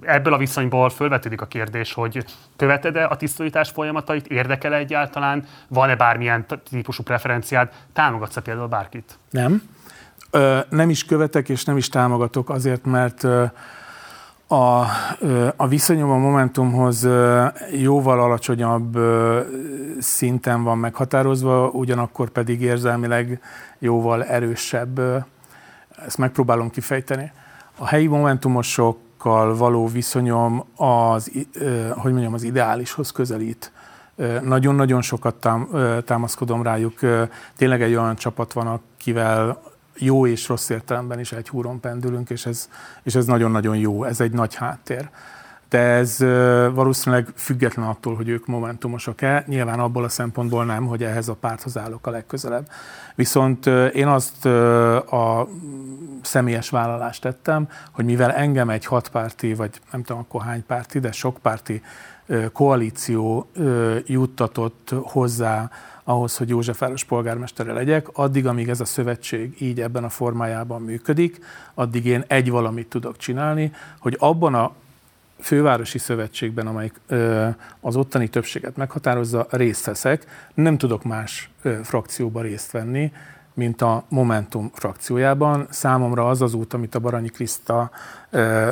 ebből a viszonyból felvetődik a kérdés, hogy követed-e a tisztítás folyamatait, érdekel-e egyáltalán, van-e bármilyen típusú preferenciád, támogatsz-e például bárkit? Nem. Ö, nem is követek és nem is támogatok azért, mert a, a viszonyom a Momentumhoz jóval alacsonyabb szinten van meghatározva, ugyanakkor pedig érzelmileg jóval erősebb. Ezt megpróbálom kifejteni. A helyi Momentumosokkal való viszonyom az, hogy mondjam, az ideálishoz közelít. Nagyon-nagyon sokat támaszkodom rájuk. Tényleg egy olyan csapat van, akivel jó és rossz értelemben is egy húron pendülünk, és ez, és ez nagyon-nagyon jó, ez egy nagy háttér. De ez valószínűleg független attól, hogy ők momentumosak-e, nyilván abból a szempontból nem, hogy ehhez a párthoz állok a legközelebb. Viszont én azt a személyes vállalást tettem, hogy mivel engem egy hatpárti, vagy nem tudom akkor hány párti, de sok párti koalíció juttatott hozzá ahhoz, hogy Józsefváros polgármestere legyek, addig, amíg ez a szövetség így ebben a formájában működik, addig én egy valamit tudok csinálni, hogy abban a fővárosi szövetségben, amelyik az ottani többséget meghatározza, részt veszek. Nem tudok más frakcióba részt venni, mint a Momentum frakciójában. Számomra az az út, amit a Baranyi Kriszta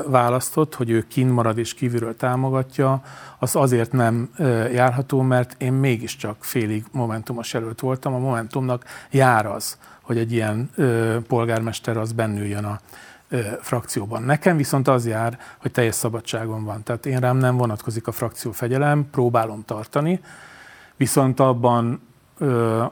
választott, hogy ő kint marad és kívülről támogatja, az azért nem járható, mert én mégiscsak félig Momentumos jelölt voltam. A Momentumnak jár az, hogy egy ilyen polgármester az bennüljön a frakcióban. Nekem viszont az jár, hogy teljes szabadságom van. Tehát én rám nem vonatkozik a frakció fegyelem, próbálom tartani, viszont abban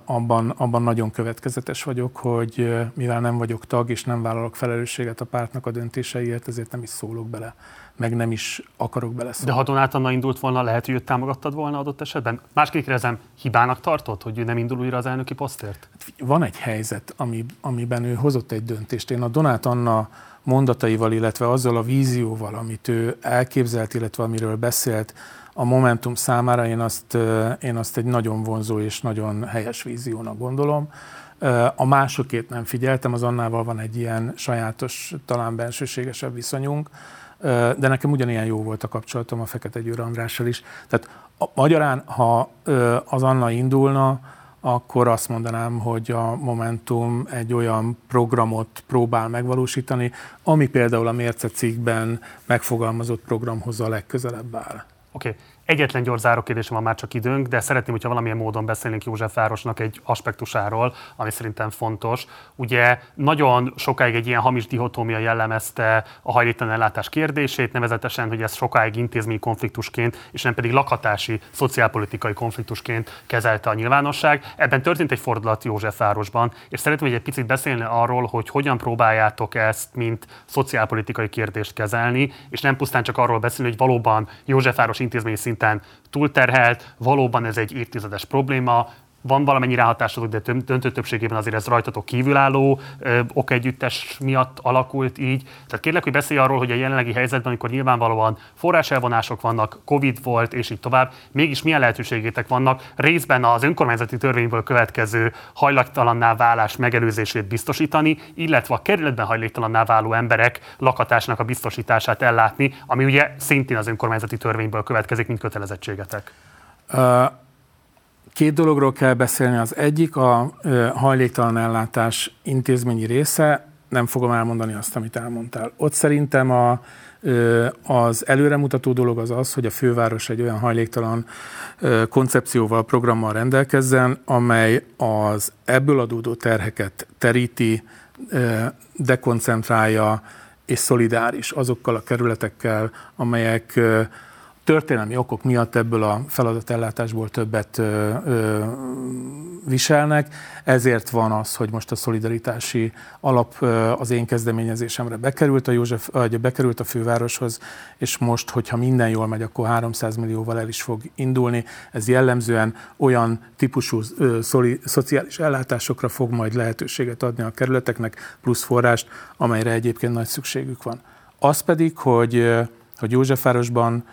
abban, abban nagyon következetes vagyok, hogy mivel nem vagyok tag és nem vállalok felelősséget a pártnak a döntéseiért, ezért nem is szólok bele, meg nem is akarok bele De ha Donát Anna indult volna, lehet, hogy őt támogattad volna adott esetben? Másképp kérdezem, hibának tartott, hogy ő nem indul újra az elnöki posztért? Hát van egy helyzet, ami, amiben ő hozott egy döntést. Én a Donát Anna mondataival, illetve azzal a vízióval, amit ő elképzelt, illetve amiről beszélt, a Momentum számára én azt, én azt egy nagyon vonzó és nagyon helyes víziónak gondolom. A másokét nem figyeltem, az Annával van egy ilyen sajátos, talán bensőségesebb viszonyunk, de nekem ugyanilyen jó volt a kapcsolatom a Fekete Győr Andrással is. Tehát magyarán, ha az Anna indulna, akkor azt mondanám, hogy a Momentum egy olyan programot próbál megvalósítani, ami például a Mérce cikkben megfogalmazott programhoz a legközelebb áll. Oké, okay. Egyetlen gyors záró kérdésem van már csak időnk, de szeretném, hogyha valamilyen módon beszélnénk Józsefvárosnak egy aspektusáról, ami szerintem fontos. Ugye nagyon sokáig egy ilyen hamis dihotómia jellemezte a hajléktalan ellátás kérdését, nevezetesen, hogy ez sokáig intézményi konfliktusként, és nem pedig lakhatási, szociálpolitikai konfliktusként kezelte a nyilvánosság. Ebben történt egy fordulat Józsefvárosban, és szeretném, hogy egy picit beszélni arról, hogy hogyan próbáljátok ezt, mint szociálpolitikai kérdést kezelni, és nem pusztán csak arról beszélni, hogy valóban Józsefváros intézményi szint szinten túlterhelt, valóban ez egy évtizedes probléma, van valamennyi ráhatásod, de döntő többségében azért ez rajtatok kívülálló ö, okegyüttes miatt alakult így. Tehát kérlek, hogy beszélj arról, hogy a jelenlegi helyzetben, amikor nyilvánvalóan forráselvonások vannak, Covid volt, és így tovább, mégis milyen lehetőségétek vannak részben az önkormányzati törvényből következő hajlaktalanná válás megelőzését biztosítani, illetve a kerületben hajléktalanná váló emberek lakatásnak a biztosítását ellátni, ami ugye szintén az önkormányzati törvényből következik, mint kötelezettségetek. Uh Két dologról kell beszélni. Az egyik a hajléktalan ellátás intézményi része, nem fogom elmondani azt, amit elmondtál. Ott szerintem a, az előremutató dolog az az, hogy a főváros egy olyan hajléktalan koncepcióval, programmal rendelkezzen, amely az ebből adódó terheket teríti, dekoncentrálja és szolidáris azokkal a kerületekkel, amelyek történelmi okok miatt ebből a feladatellátásból többet ö, ö, viselnek, ezért van az, hogy most a szolidaritási alap az én kezdeményezésemre bekerült a, József, vagy bekerült a fővároshoz, és most, hogyha minden jól megy, akkor 300 millióval el is fog indulni. Ez jellemzően olyan típusú szoli, szociális ellátásokra fog majd lehetőséget adni a kerületeknek, plusz forrást, amelyre egyébként nagy szükségük van. Az pedig, hogy, hogy Józsefvárosban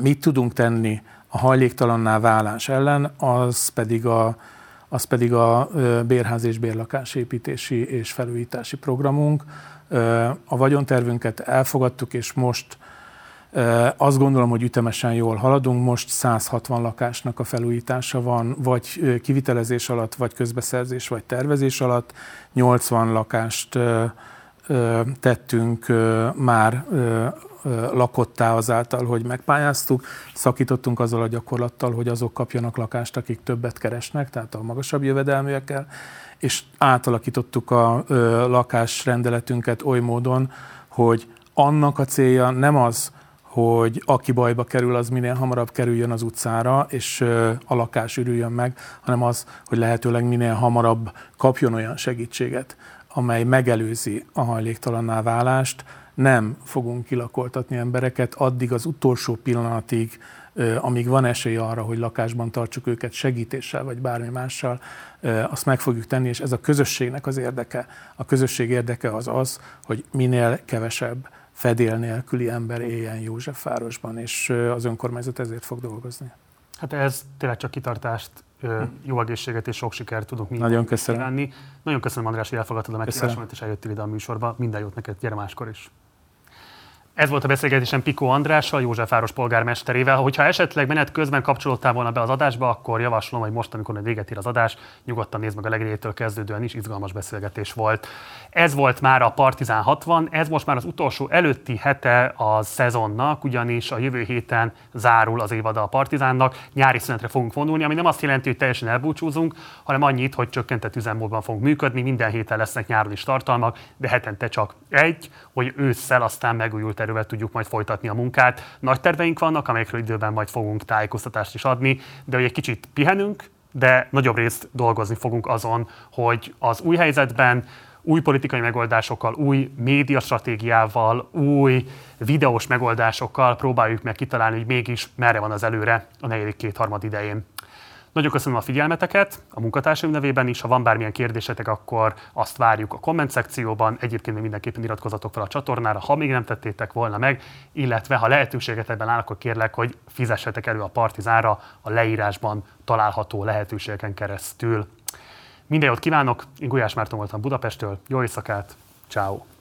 mit tudunk tenni a hajléktalanná válás ellen, az pedig a, az pedig a bérház és bérlakásépítési és felújítási programunk. A vagyontervünket elfogadtuk, és most azt gondolom, hogy ütemesen jól haladunk. Most 160 lakásnak a felújítása van, vagy kivitelezés alatt, vagy közbeszerzés, vagy tervezés alatt. 80 lakást tettünk már lakottá azáltal, hogy megpályáztuk, szakítottunk azzal a gyakorlattal, hogy azok kapjanak lakást, akik többet keresnek, tehát a magasabb jövedelműekkel, és átalakítottuk a lakásrendeletünket oly módon, hogy annak a célja nem az, hogy aki bajba kerül, az minél hamarabb kerüljön az utcára, és a lakás ürüljön meg, hanem az, hogy lehetőleg minél hamarabb kapjon olyan segítséget, amely megelőzi a hajléktalanná válást, nem fogunk kilakoltatni embereket addig az utolsó pillanatig, amíg van esély arra, hogy lakásban tartsuk őket segítéssel vagy bármi mással, azt meg fogjuk tenni, és ez a közösségnek az érdeke. A közösség érdeke az az, hogy minél kevesebb fedél nélküli ember éljen Józsefvárosban, és az önkormányzat ezért fog dolgozni. Hát ez tényleg csak kitartást, jó egészséget és sok sikert tudunk Nagyon köszönöm. kívánni. Nagyon köszönöm, András, hogy elfogadtad a meghívásomat, és eljöttél ide a műsorba. Minden jót neked, gyere máskor is. Ez volt a beszélgetésem Pikó Andrással, Józsefváros polgármesterével. Hogyha esetleg menet közben kapcsolódtál volna be az adásba, akkor javaslom, hogy most, amikor véget ér az adás, nyugodtan nézd meg a legelejétől kezdődően is, izgalmas beszélgetés volt. Ez volt már a Partizán 60, ez most már az utolsó előtti hete a szezonnak, ugyanis a jövő héten zárul az évada a Partizánnak. Nyári szünetre fogunk vonulni, ami nem azt jelenti, hogy teljesen elbúcsúzunk, hanem annyit, hogy csökkentett üzemmódban fogunk működni, minden héten lesznek nyáron is tartalmak, de hetente csak egy, hogy ősszel aztán megújult erővel tudjuk majd folytatni a munkát. Nagy terveink vannak, amelyekről időben majd fogunk tájékoztatást is adni, de hogy egy kicsit pihenünk, de nagyobb részt dolgozni fogunk azon, hogy az új helyzetben új politikai megoldásokkal, új médiastratégiával, új videós megoldásokkal próbáljuk meg kitalálni, hogy mégis merre van az előre a negyedik kétharmad idején. Nagyon köszönöm a figyelmeteket, a munkatársaim nevében is. Ha van bármilyen kérdésetek, akkor azt várjuk a komment szekcióban. Egyébként még mindenképpen iratkozatok fel a csatornára, ha még nem tettétek volna meg, illetve ha lehetőséget ebben áll, akkor kérlek, hogy fizessetek elő a Partizánra a leírásban található lehetőségeken keresztül. Minden jót kívánok, én Gulyás Márton voltam Budapestről, jó éjszakát, ciao.